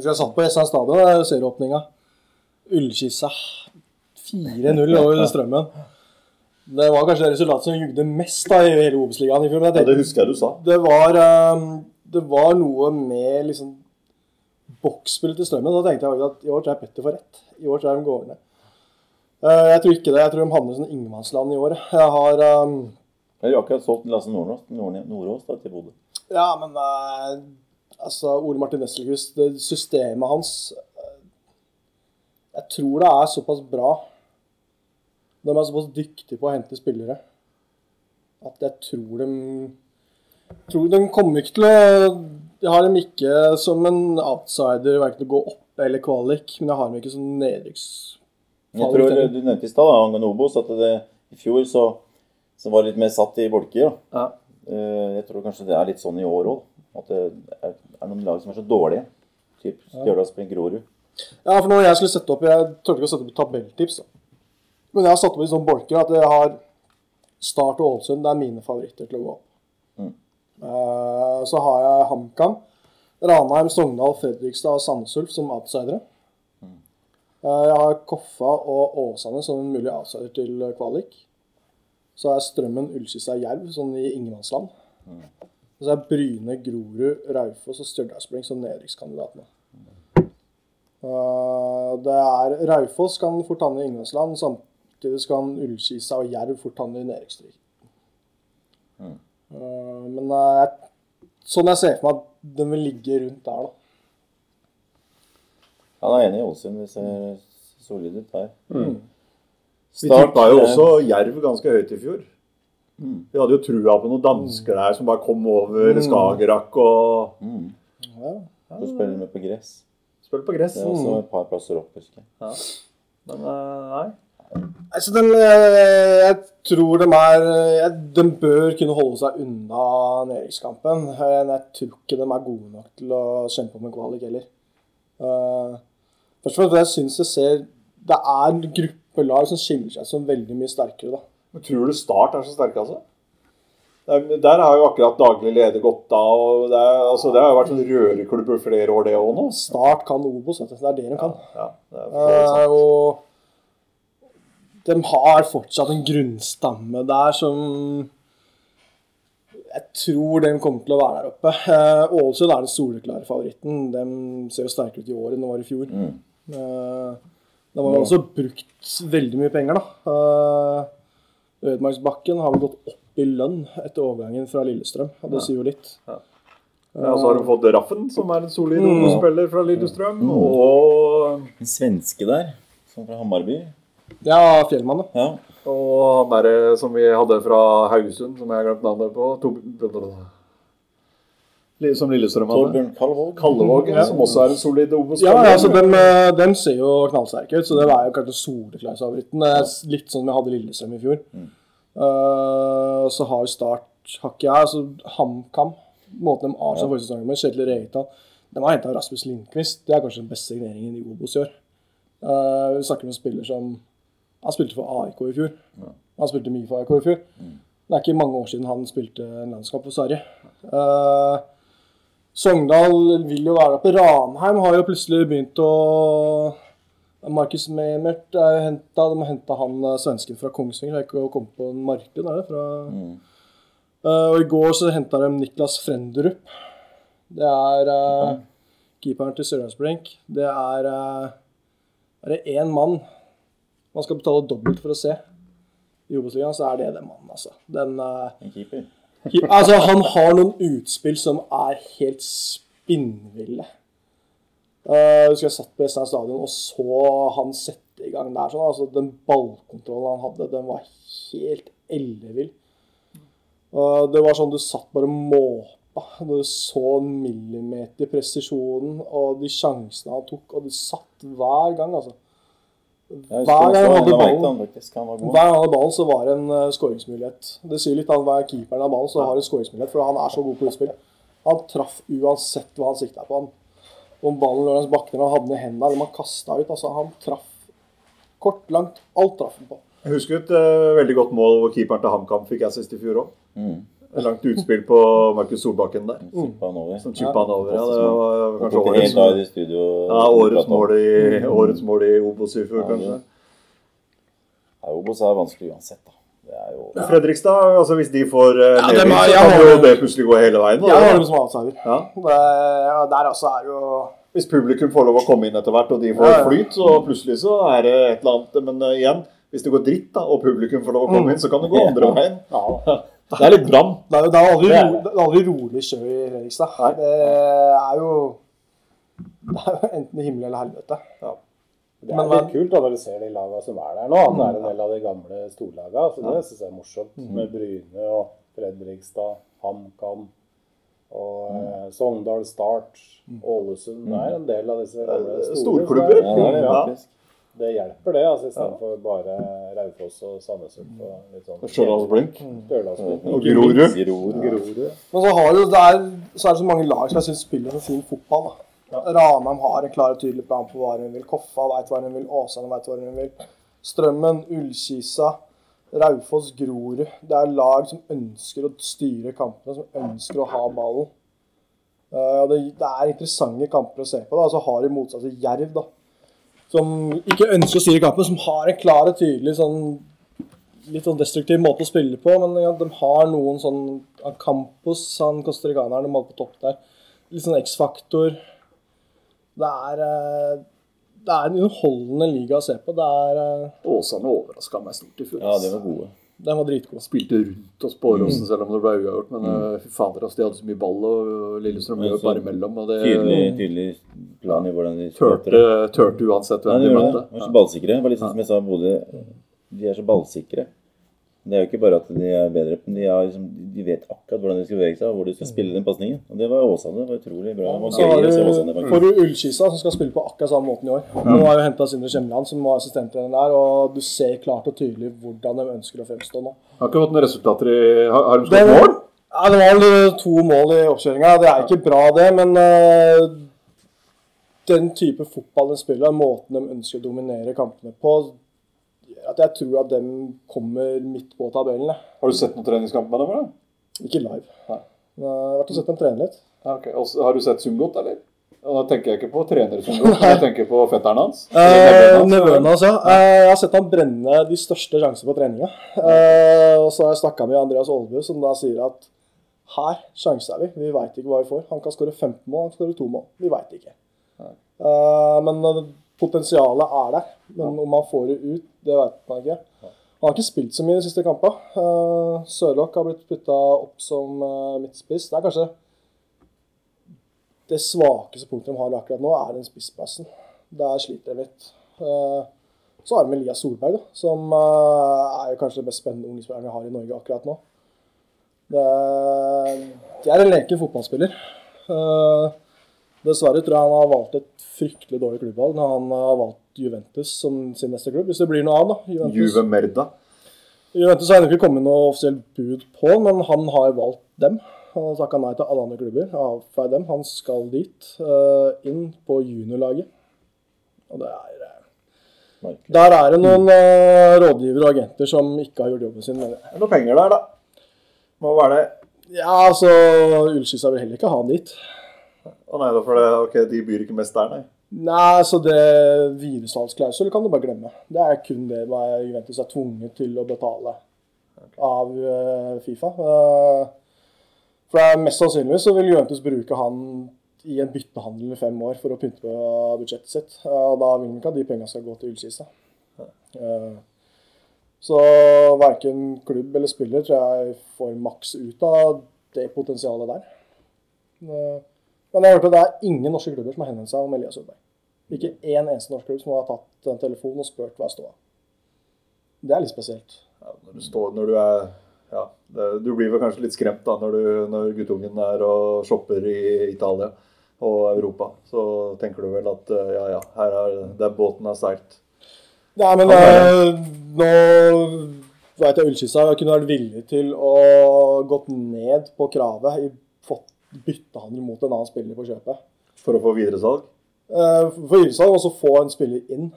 Jeg satt på Jessheim stadion serieåpninga. Ullkissa 4-0 over Strømmen. Det var kanskje det resultatet som jugde mest da, i hele Obos-ligaen i fjor. Men jeg Ja, det husker jeg du sa. det, var, det var noe med liksom boksspillet til Strømmen. Da tenkte jeg at i år tror jeg Petter får rett. I år tror jeg de går ned. Eh, Jeg tror ikke det. Jeg tror de havner i sånn ingenmannsland i år. Jeg har um... Jeg har akkurat solgt Lasse Nordås, Nordås da, til Bodø. Ja, men uh, altså Ole Martin Nesselquist, det systemet hans uh, Jeg tror det er såpass bra. De er såpass dyktige på å hente spillere at jeg tror de tror De kommer ikke til å Jeg har dem ikke som en outsider verken å gå opp eller kvalik, men jeg har dem ikke som nedrykks... Jeg tror Du nevnte i stad angående Obos at det, i fjor så, så var det litt mer satt i bolker. Ja. Eh, Jeg tror kanskje det er litt sånn i år òg. At det er, er noen lag som er så dårlige. Typ Stjørdalsblink, Grorud. Ja, for når jeg skulle sette opp Jeg turte ikke å sette opp tabelltips. Men jeg har satt opp i sånne bolker at jeg har Start og Ålesund. Det er mine favoritter til å gå opp. Mm. Eh, så har jeg HamKam, Ranheim, Sogndal, Fredrikstad og Sandsulf som outsidere. Eh, jeg har Koffa og Åsane som en mulig outsider til eh, kvalik. Så har jeg Strømmen, Ullskissa, Jerv sånn i ingenmannsland. Og så er Bryne, Grorud, Raufoss og Stjørdalsblink som nedrykkskandidatene. Uh, det er Raufoss kan fort havne i ingenmannsland, samtidig kan Ullskissa og Jerv fort havne i nedrykksstrid. Mm. Uh, men uh, sånn jeg ser for meg at den vil ligge rundt der, da. Han er enig i Ålesund. Det ser solid ut der. Vi tippa jo også Jerv ganske høyt i fjor. Mm. Vi hadde jo trua på noen dansker der som bare kom over Skagerrak og Mm. Ja. Så spiller de med på gress. spilte på gress. Det er også et par plasser opp, husker jeg. Men eh, nei. Altså, den, eh, jeg tror de er De bør kunne holde seg unna nedrykkskampen. Eh, Men jeg tror ikke de er gode nok til å kjempe om en kvalik heller. Først og fremst, jeg synes jeg ser Det er gruppelag som skiller seg som veldig mye sterkere, da. Men tror du Start er så sterke, altså? Der, der har jo akkurat daglig leder gått av. og Det, er, altså, det har jo vært sånn røreklubb i flere år, det òg nå. Start kan Obos. Det er det de kan. Ja, det er for så vidt sant. Eh, og de har fortsatt en grunnstamme der som Jeg tror den kommer til å være der oppe. Eh, Ålesund er den soleklare favoritten. De ser jo sterkere ut i år enn de var i fjor. Eh, de har jo også brukt veldig mye penger, da. Uh, Ødemarksbakken har vel gått opp i lønn etter overgangen fra Lillestrøm, og det sier jo litt. Ja, og så har de fått Raffen, som er en solid Mm. spiller fra Lillestrøm. Og, En svenske der, som fra Hammarby. Ja, Fjellmann, da. Ja. og han derre som vi hadde fra Haugesund, som jeg har glemt navnet på Tob- Som Lillestrøm hadde. Torbjørn Kallevåg. Kallevåg, ja, som også er en solid Ja, Obos-spiller. ja, altså dem, eh, dem ser jo knallsterke ut, så det var jo kanskje er Litt sånn vi hadde Lillestrøm i fjor. Eh, så har jo Start hakket her. altså HamKam, måten de avslutta forrige sesong med, Kjetil Reitan De har henta Rasmus Lindqvist. Det er kanskje den beste signeringen i Obos i år. Uh, vi snakker om en spiller som Han spilte for AIK i fjor. Han spilte mye for AIK i fjor. Det er ikke mange år siden han spilte en landskamp for Sverige. Uh, Sogndal vil jo være oppe. Ranheim har jo plutselig begynt å Markus Memert er henta. De har henta han eh, svensken fra Kongsvinger. Er ikke kommet på en marked, er det? Fra, Uh, og i går så henta de Niklas Frenderup. Det er eh, keeperen til Sørlandsblink. Det er uh, Er det én mann man skal betale dobbelt for å se i Obos-ligaen, så er det den mannen, altså. Den eh, En keeper. Altså, han har noen utspill som er helt spinnville. Uh, husker jeg satt på Jessheim stadion og så han sette i gang der. Sånn, altså, den ballkontrollen han hadde, den var helt ellevill. Uh, det var sånn du satt bare måpa. Du så en millimeter presisjonen og de sjansene han tok, og du satt hver gang, altså. Hver gang han hadde ballen. Hver hadde så var det en uh, skåringsmulighet. Det sier litt om hver keeperen av ballen så har en skåringsmulighet, for han er så god på utspill. Han traff uansett hva han sikta på. han. Om ballen lå langs bakken eller den i hendene, eller om han kasta ut. altså Han traff kort, langt. Alt traff han på. Jeg husker et uh, veldig godt mål hvor keeperen til HamKam fikk assist i fjor òg. Mm. Et langt utspill på Markus Solbakken der. Som chippa han over. Ja, det var kanskje det årets, ja, årets, mål i, årets mål i Obos i fjor, Ja, kanskje. Ja, Obos er vanskelig uansett, da. Er jo Fredrikstad, altså hvis de får uh, Ja, dem nedrykk, ja, så kan har- jo det plutselig gå hele veien. Har Da. dem som. Ja. Det- ja, Der også er jo Hvis publikum får lov å komme inn etter hvert, og de får Ja, ja. flyt, så plutselig så er det et eller annet Men uh, igjen, hvis det går dritt, da, og publikum får lov å komme Mm. inn, så kan det gå andre veien. Ja. Det er litt brann. Det er, det Det er det er aldri rolig sjø i Fredrikstad. Nei. Det er jo Det er jo enten himmel eller helvete. Det er Men- litt kult da, når du ser de lagene som er der nå. At det er en del av de gamle storlagene. Så det syns jeg er morsomt. Med Bryne og Fredrikstad, HamKam og eh, Sogndal Start, Ålesund. Det er en del av disse gamle store. storklubber. Ja, det er Ja, det er ja. hjelper, det. altså Istedenfor bare Raufoss og Sandnes Ulf og litt sånn Stjørdalsblink. Stjørdalsblink. Og Grorud. Grorud. Grorud. Men så, har jo, det er, så er det så mange lag som jeg syns spiller så fin fotball. da. Ranheim har en klar og tydelig plan på hva hun vil. Koffa veit hva hun vil. Åsane veit hva hun vil. Strømmen, Ullkisa, Raufoss, Grorud. Det er lag som ønsker å styre kampene, som ønsker å ha ballen. Uh, det, det er interessante kamper å se på. da. Så har de motsatt til Jerv, da. Som ikke ønsker å styre kampen, som har en klar og tydelig sånn litt sånn destruktiv måte å spille på, men ja, de har noen sånn Campos, han costaricaneren de hadde på topp der. Litt sånn X-faktor. Det er eh, Det er en underholdende liga å se på. Det er eh, Åsane overraska meg stort i fjor. Ja, de var gode. Den var dritgod. Spilte rundt oss på Åråsen selv om det ble uavgjort. Men eh, fy fader, altså, de hadde så mye ball, og Lillestrøm løp bare imellom. Og det Tydelig, tydelig plan i hvordan de tørte, tørte uansett hvem de de møtte. De var så ballsikre. Det var litt sånn som jeg sa, Bodø De er så ballsikre. Det er jo ikke bare at de er bedre, men de, er liksom, de vet akkurat hvordan de skal bevege seg og hvor de skal spille den pasningen. Og det var Åsane. Det var utrolig bra. Og Så har du, får du Ullkisa, som skal spille på akkurat samme måten i år. Nå har jo henta Sindre Skjemland, som var assistenttrener der, og du ser klart og tydelig hvordan de ønsker å fremstå nå. Har ikke fått noen resultater i Har, har de skåret mål? ja, det var vel to mål i oppkjøringa. Det er ikke bra, det, men uh, den type fotball de spiller, måten de ønsker å dominere kampene på, at jeg tror at dem kommer midt på tabellen. Har du sett noen treningskamp med dem? eller? Ikke live. Nei. Men Jeg har vært og sett dem trene litt. Ja, okay. Også, har du sett Sumgot, eller? Og da tenker jeg ikke på trener som går, jeg tenker på fetteren hans. Eh, Nevøen hans, ja. Eh, jeg har sett han brenne de største sjansene på treninga. Eh, og så har jeg snakka med Andreas Aalbu, som da sier at her sjanser vi. Vi veit ikke hva vi får. Han kan skåre 15 mål, han kan skåre 2 mål. Vi veit ikke. Eh, men eh, potensialet er der. Men om han får det ut, det vet man ikke. Han har ikke spilt så mye de siste kampene. Uh, Sørloth har blitt putta opp som eh, midtspiss. Det er kanskje det svakeste punktet de har akkurat nå, er den spissplassen. Der sliter de litt. Eh, så har de Elias Solberg, da, som eh, er kanskje det mest spennende unge spilleren vi har i Norge akkurat nå. Det er, er en leken fotballspiller. Eh, dessverre tror jeg han har valgt et fryktelig dårlig klubbvalg når han har valgt Juventus som sin neste klubb. Hvis det blir noe av, da. Juventus, Juve Merda. Juventus har ennå ikke kommet noe offisielt bud på, men han har valgt dem. Han har takka nei til alle andre klubber. Avfeid dem. Han skal dit. eh, inn på juniorlaget. Og det er eh, Merkelig. Der er det noen uh, rådgivere og agenter som ikke har gjort jobben sin. Det er noen penger der, da. Må være det. Ja, altså Ullskissa vil heller ikke ha han dit. Å nei, da for det, ok, de byr ikke mest der, nei. Nei, så det videresalgsklausul kan du bare glemme. Det er kun det Juventus er tvunget til å betale av uh, Fifa. Uh, for det er mest sannsynligvis så vil Juventus bruke han i en byttehandel i fem år for å pynte på budsjettet sitt. Eh, Og da vil ikke at de pengene skal gå til Ullkista. Så verken klubb eller spiller tror jeg får maks ut av det potensialet der. Men jeg har hørt at det er ingen norske klubber som har henvendt seg om Elias Solberg. Ikke én eneste norsk klubb som har tatt en telefon og spurt hva jeg står av. Det er litt spesielt. Ja, når du står, når du er ja, det, Du blir vel kanskje litt skremt da når, du, når guttungen er og shopper i Italia og Europa. Så tenker du vel at eh, ja, ja, her er der båten er seilt. Nei, men eh, nå vet jeg Ullkissa kunne vært villig til å gått ned på kravet i fått byttehandel mot en annen spiller på kjøpet. For å få videresalg. Eh, For videresalg, og så få en spiller inn.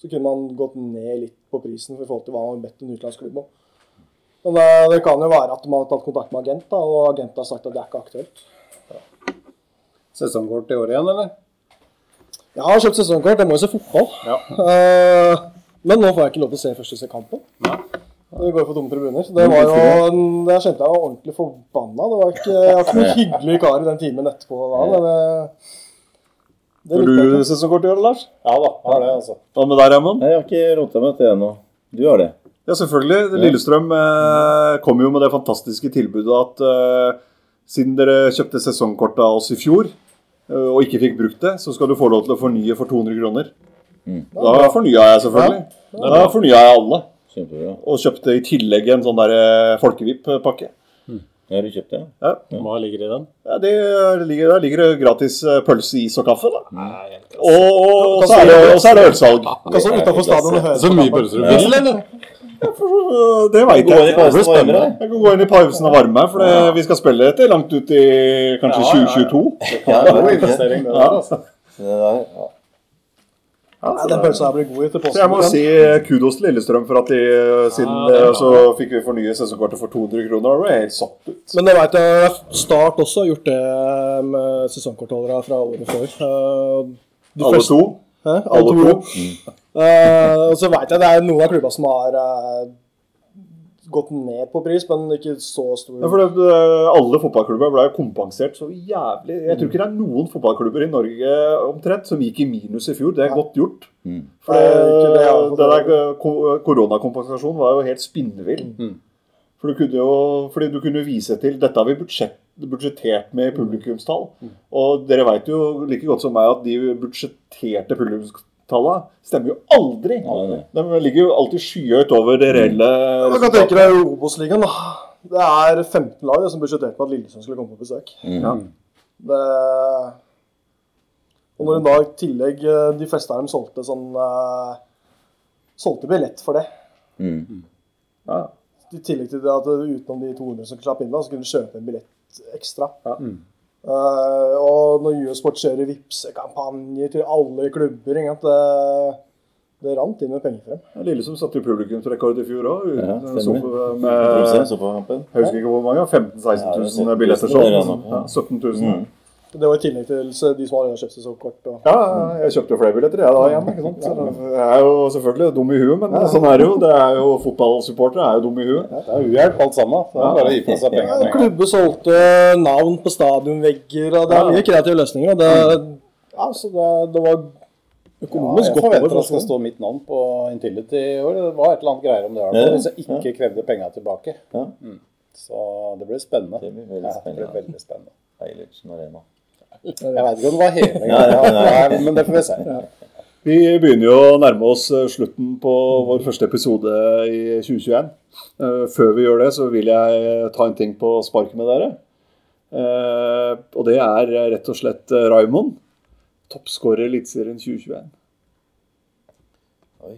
Så kunne man gått ned litt på prisen i forhold til hva man har bedt en utenlandsklubb om. Men det, det kan jo være at man har tatt kontakt med agent, da, og agent har sagt at det er ikke aktuelt. Sesongkort i år igjen, eller? Jeg har kjøpt sesongkort, jeg må jo se fotball. Eh, men nå får jeg ikke lov til å se første kampen. Det går for tomme tribuner. Så Det var jo, Der kjente jeg meg ordentlig forbanna. Det var ikke, jeg var ikke noen hyggelig kar i den timen etterpå. da, men det, det Har du sesongkort i år, Lars? Ja da, har det, altså. Hva med deg, Raymond? Jeg har ikke rota meg til ennå. Du har det. Ja, selvfølgelig. Lillestrøm eh, kom jo med det fantastiske tilbudet at eh, siden dere kjøpte sesongkort av oss i fjor, eh, og ikke fikk brukt det, så skal du få lov til å fornye for 200 kroner. Da fornya jeg selvfølgelig. Da fornya jeg alle. Kjempebra. Og kjøpte i tillegg en sånn der eh, folkevipp-pakke. Har du kjøpt det? Ja. Hva ligger i den? Ja, det ligger, Der ligger det gratis eh, pølse, is og kaffe. da. Nei, Og, og, så, er det, og så er det ølsalg. Hva er, utenfor stadion Så mye pølser du vil, eller? Det veit jeg. Jeg kan gå inn i pausen og varme meg, for det, vi skal spille etter langt ut i kanskje 2022. Ja, God investering, det Ja. der, investering, Det der, ja. Den pølsa her blir god etter Så jeg må si kudos til Lillestrøm for at de siden Ja, det eh, så fikk vi fornye sesongkortet for 200 kroner. Det jeg helt satt ut. Men det vet jeg Start også har gjort det med sesongkortholdere fra året før. Eh, de Alle to. Hæ? Alle Alle to. to. Eh, og så vet jeg det er noen av klubba som har eh, gått ned på pris, men ikke så stor. Ja, for det, eh, alle fotballklubber ble kompensert så jævlig. Jeg tror ikke det er noen fotballklubber i Norge omtrent som gikk i minus i fjor. Det er godt gjort. Mm. For det, det det der eh, koronakompensasjonen var jo helt spinnvill. Mm. For du kunne jo, fordi du kunne vise til Dette har vi budsjett, budsjettert med publikumstall. Mm. Og dere vet jo like godt som meg at de budsjetterte publikumstallene tallene stemmer jo aldri. De ligger jo alltid skyhøyt over det reelle Du kan tenke deg Obos-ligaen, da. Det er 15 lag som budsjetterte med at Lillesund skulle komme på besøk. Ja. Det... Og når en da i tillegg eh, de fleste av dem solgte sånn uh, Solgte billett for det. Mm. Ja. I tillegg til det at utenom de 200 som slapp inn, da, så kunne du kjøpe en billett ekstra. Ja. Eh, og når US-Sport kjører Vipse-kampanjer til alle klubber ikke sant, det, det rant inn med penger frem. Lillesund satte jo publikumsrekord i fjor òg. Ja, med Tromsø, så på kampen. jeg husker ikke hvor mange. 15 000-16 Ja, 000 er billetter 17 000 sånn. ja. Ja, 17 000. Mm. Det var i tillegg til de som allerede har kjøpt sesongkort. Og... Ja, jeg kjøpte jo flere billetter jeg da igjen. ikke sant? Så Jeg er jo selvfølgelig dum i huet, men sånn er det jo. Det er jo Fotballsupportere er jo dumme i huet. Det er uhjelp alt sammen. Det er bare å gi fra seg pengene. Ja, klubber solgte navn på stadionvegger, og det er mye kreative løsninger. Og det, ja, så det, det var Ja, jeg forventer at det skal stå mitt navn på Intility i år. Det var et eller annet greier om det. her, Ja, Hvis jeg ikke krevde penga tilbake. Ja. Så det blir spennende. Det blir veldig Ja, det blir spennende. veldig spennende. Eilertsen Arena. Jeg vet ikke om det var hele greia, men det får vi se. Vi begynner jo å nærme oss eh, slutten på vår første episode i 2021. Eh, Før vi gjør det, så vil jeg ta en ting på sparket med dere. Eh, Og det er rett og slett eh, Raymond. Toppskårer i Eliteserien 2021. Oi.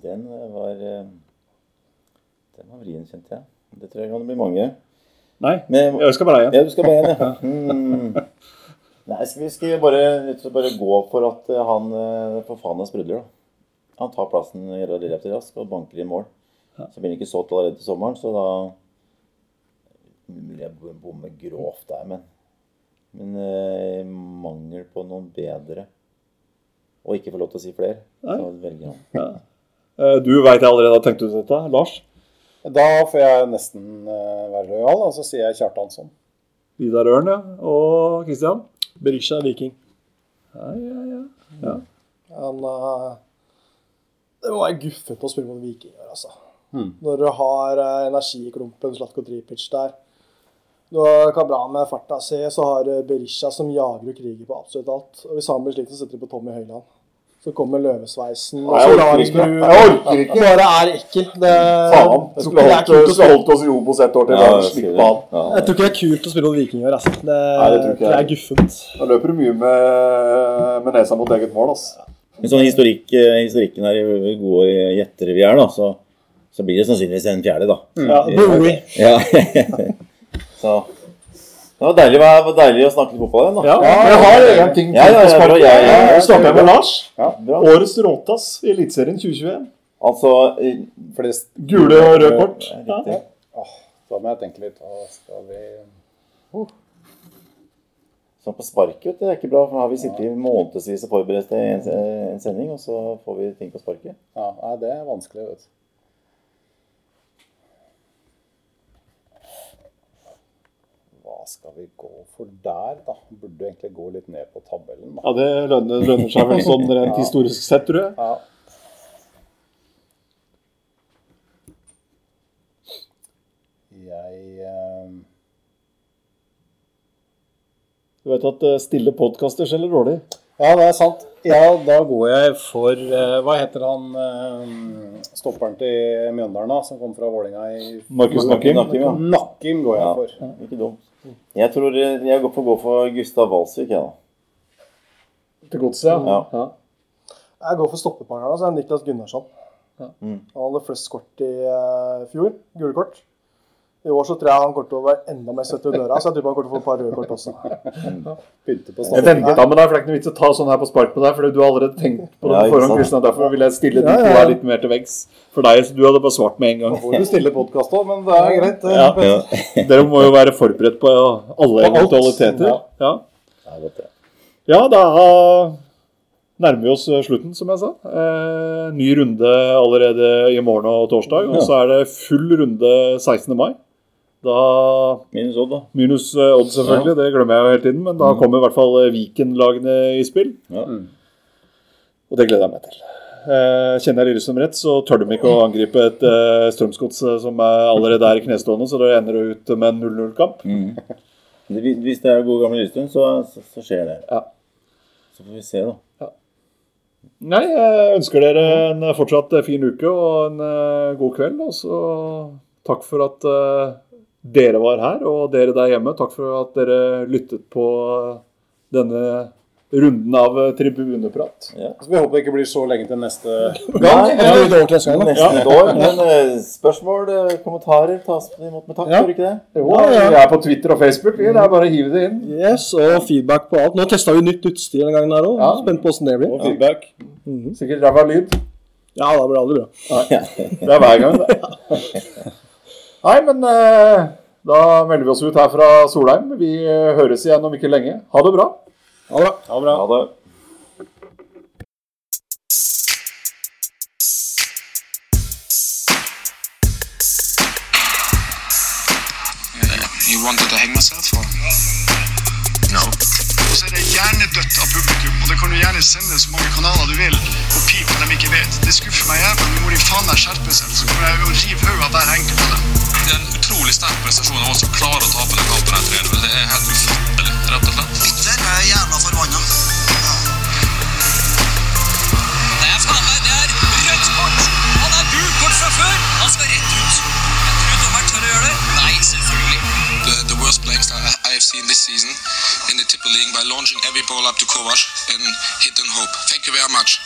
Den eh, var eh, Den var vrien, kjente jeg. Det tror jeg kan bli mange. Nei, Men, jeg skal bare igjen. ja, du skal bare igjen, ja. Mm. Nei, skal vi, skal bare, bare gå for at eh, han eh, for faen er sprudler, da. Han tar plassen relativt raskt og banker i mål. Så blir han ikke solgt allerede til sommeren, så da Mulig jeg bommer grovt der, men Men eh, mangel på noen bedre Og ikke få lov til å si flere, så velger han. Ja. Du veit jeg allerede har tenkt ut dette. Lars? Da får jeg nesten eh, være lojal, og så sier jeg Kjartansson. Vidar Ørn, ja. Og Kristian? Berisha Viking. Ja, ja, ja. ja. Han, uh, det må være guffent å spille mot vikinger, altså. Når du har uh, energiklumpen Slatko Tripic der. Du kan bra med farta si, så har du Berisha som jager og kriger på absolutt alt. Og hvis han blir slik, så setter de på Tommy Høiland. Så kommer løvesveisen. og så jeg orker ikke. Jeg. Bare er ekkel. Det, Faen. jeg Jeg skulle er holdt, holdt oss i Obos ett år til. Ja, vi. Ja. Jeg tror ikke det er kult å spille mot vikinger. Altså. Det, Nei, det tror ikke jeg. det er guffent. Da løper du mye med, med nesa mot eget mål, altså. Men sånn historikk, eh, historikken her, i hvor gode gjettere vi er, da, så, så blir det sannsynligvis en fjerde, da. Ja, Bowie. Ja. så det var deilig, det var deilig å snakke litt fotball igjen, da. Ja, jeg har en ting Ja, ja, ja, på sparket. jeg- Jeg med Lars. Årets råtass i Eliteserien 2021. Altså Flest Gule og røde kort. ja. Åh, da må jeg tenke litt. Hva skal vi Sånn på sparket, det er ikke bra. For nå har vi sittet i månedsvis og forberedt en, en sending, og så får vi ting på sparket. Ja, nei, det er vanskelig, vet du. Skal vi gå for der, da? Burde egentlig gå litt ned på tabellen, da. Ja, det lønner, lønner seg vel sånn rent historisk sett, tror jeg. Ja. Jeg eh, Du vet at eh, stille podkaster selger dårlig. Ja, det er sant. Ja, da går jeg for eh, Hva heter han eh, stopperen til Mjøndalen, da, som kom fra Vålinga i Markus Nakkim. Nakkim, ja. Nakkim går jeg Ja, for. ikke dumt. Jeg tror eh, jeg går for, gå for Gustav Walsvik, jeg, da. Til godset, ja. Ja. ja. Jeg går for stoppepartneren, så er det Niklas Gunnarsson. Mm. Han hadde flest kort i uh, fjor. Gule kort. I år så tror jeg han kommer til å være enda mer søtt i døra, så jeg tror han kommer til å få et par røde kort også. Begynte på Jeg venta med deg, for det er ikke noe vits å ta sånn her på spark med deg, for du har allerede tenkt på det Ja, på ikke forhånd. Kristian, Derfor vil jeg stille de Ja, ja, ja. her litt mer til veggs. For deg, så du hadde bare svart med en gang. Får du stille podkast òg, men det er greit. det. er Ja. Dere må jo være forberedt på alle eventualiteter. Ja. Ja. Ja, da nærmer vi oss eh, slutten, som jeg sa. Eh, ny runde allerede i morgen og torsdag. Og så er det full runde 16. mai. Da Minus Odd, da. Minus eh, Odd, selvfølgelig. Det glemmer jeg jo hele tiden. Men da kommer i hvert fall eh, Viken-lagene i spill. Ja. Og det gleder jeg meg til. Eh, Kjenner jeg Lillestrøm rett, så tør de ikke å angripe et eh, Strømsgods som er allerede er i knestående, så da ender det ut med en 0-0-kamp. Mm. Hvis det er god gamle Lillestrøm, så, så, så skjer det. Ja. Så får vi se, da. Nei, jeg ønsker dere en fortsatt fin uke og en god kveld. Og så takk for at dere var her, og dere der hjemme. Takk for at dere lyttet på denne runden av tribuneprat. tribuneprat. Så vi håper det ikke blir så lenge til neste Nei, Ja, det til neste gang. Nesten år. Men eh, spørsmål, eh, kommentarer tas imot med takk, Ja. gjør ikke det? Jo, vi er på Twitter og Facebook. vi. Det er bare å hive det inn. Yes, og feedback på alt. Nå testa vi nytt utstyr denne gangen her òg. Ja. Spent på åssen det blir. Og feedback. Sikkert ræva lyd. Ja, da blir det aldri bra. Det er hver gang, det. Nei, men eh, da melder vi oss ut her fra Solheim. Vi eh, høres igjen om ikke lenge. Ha det bra. Ha det bra. Ha det bra. Ha det. You wanted to hang myself or? No. Og så er det hjernedødt av publikum, og det kan du gjerne sende så mange kanaler du vil, og pip når de ikke vet. Det skuffer meg jævlig. Nå må de faen meg skjerpe seg, så kommer jeg å rive hodet av hver enkelt av dem. Det er en utrolig sterk prestasjon av oss som klarer å tape den kampen. her, tror. Det er helt ufattelig, rett og slett. Bitter er jævla forbanna. Det er faen meg det er rødt kort! Han er gult kort fra før! Han skal rett ut. Jeg tror dommeren tør å gjøre det. Nei, selvfølgelig. The, worst style I, I have seen this season in the Tipper League by launching every ball up to Kovac and hit and hope. Thank you very much.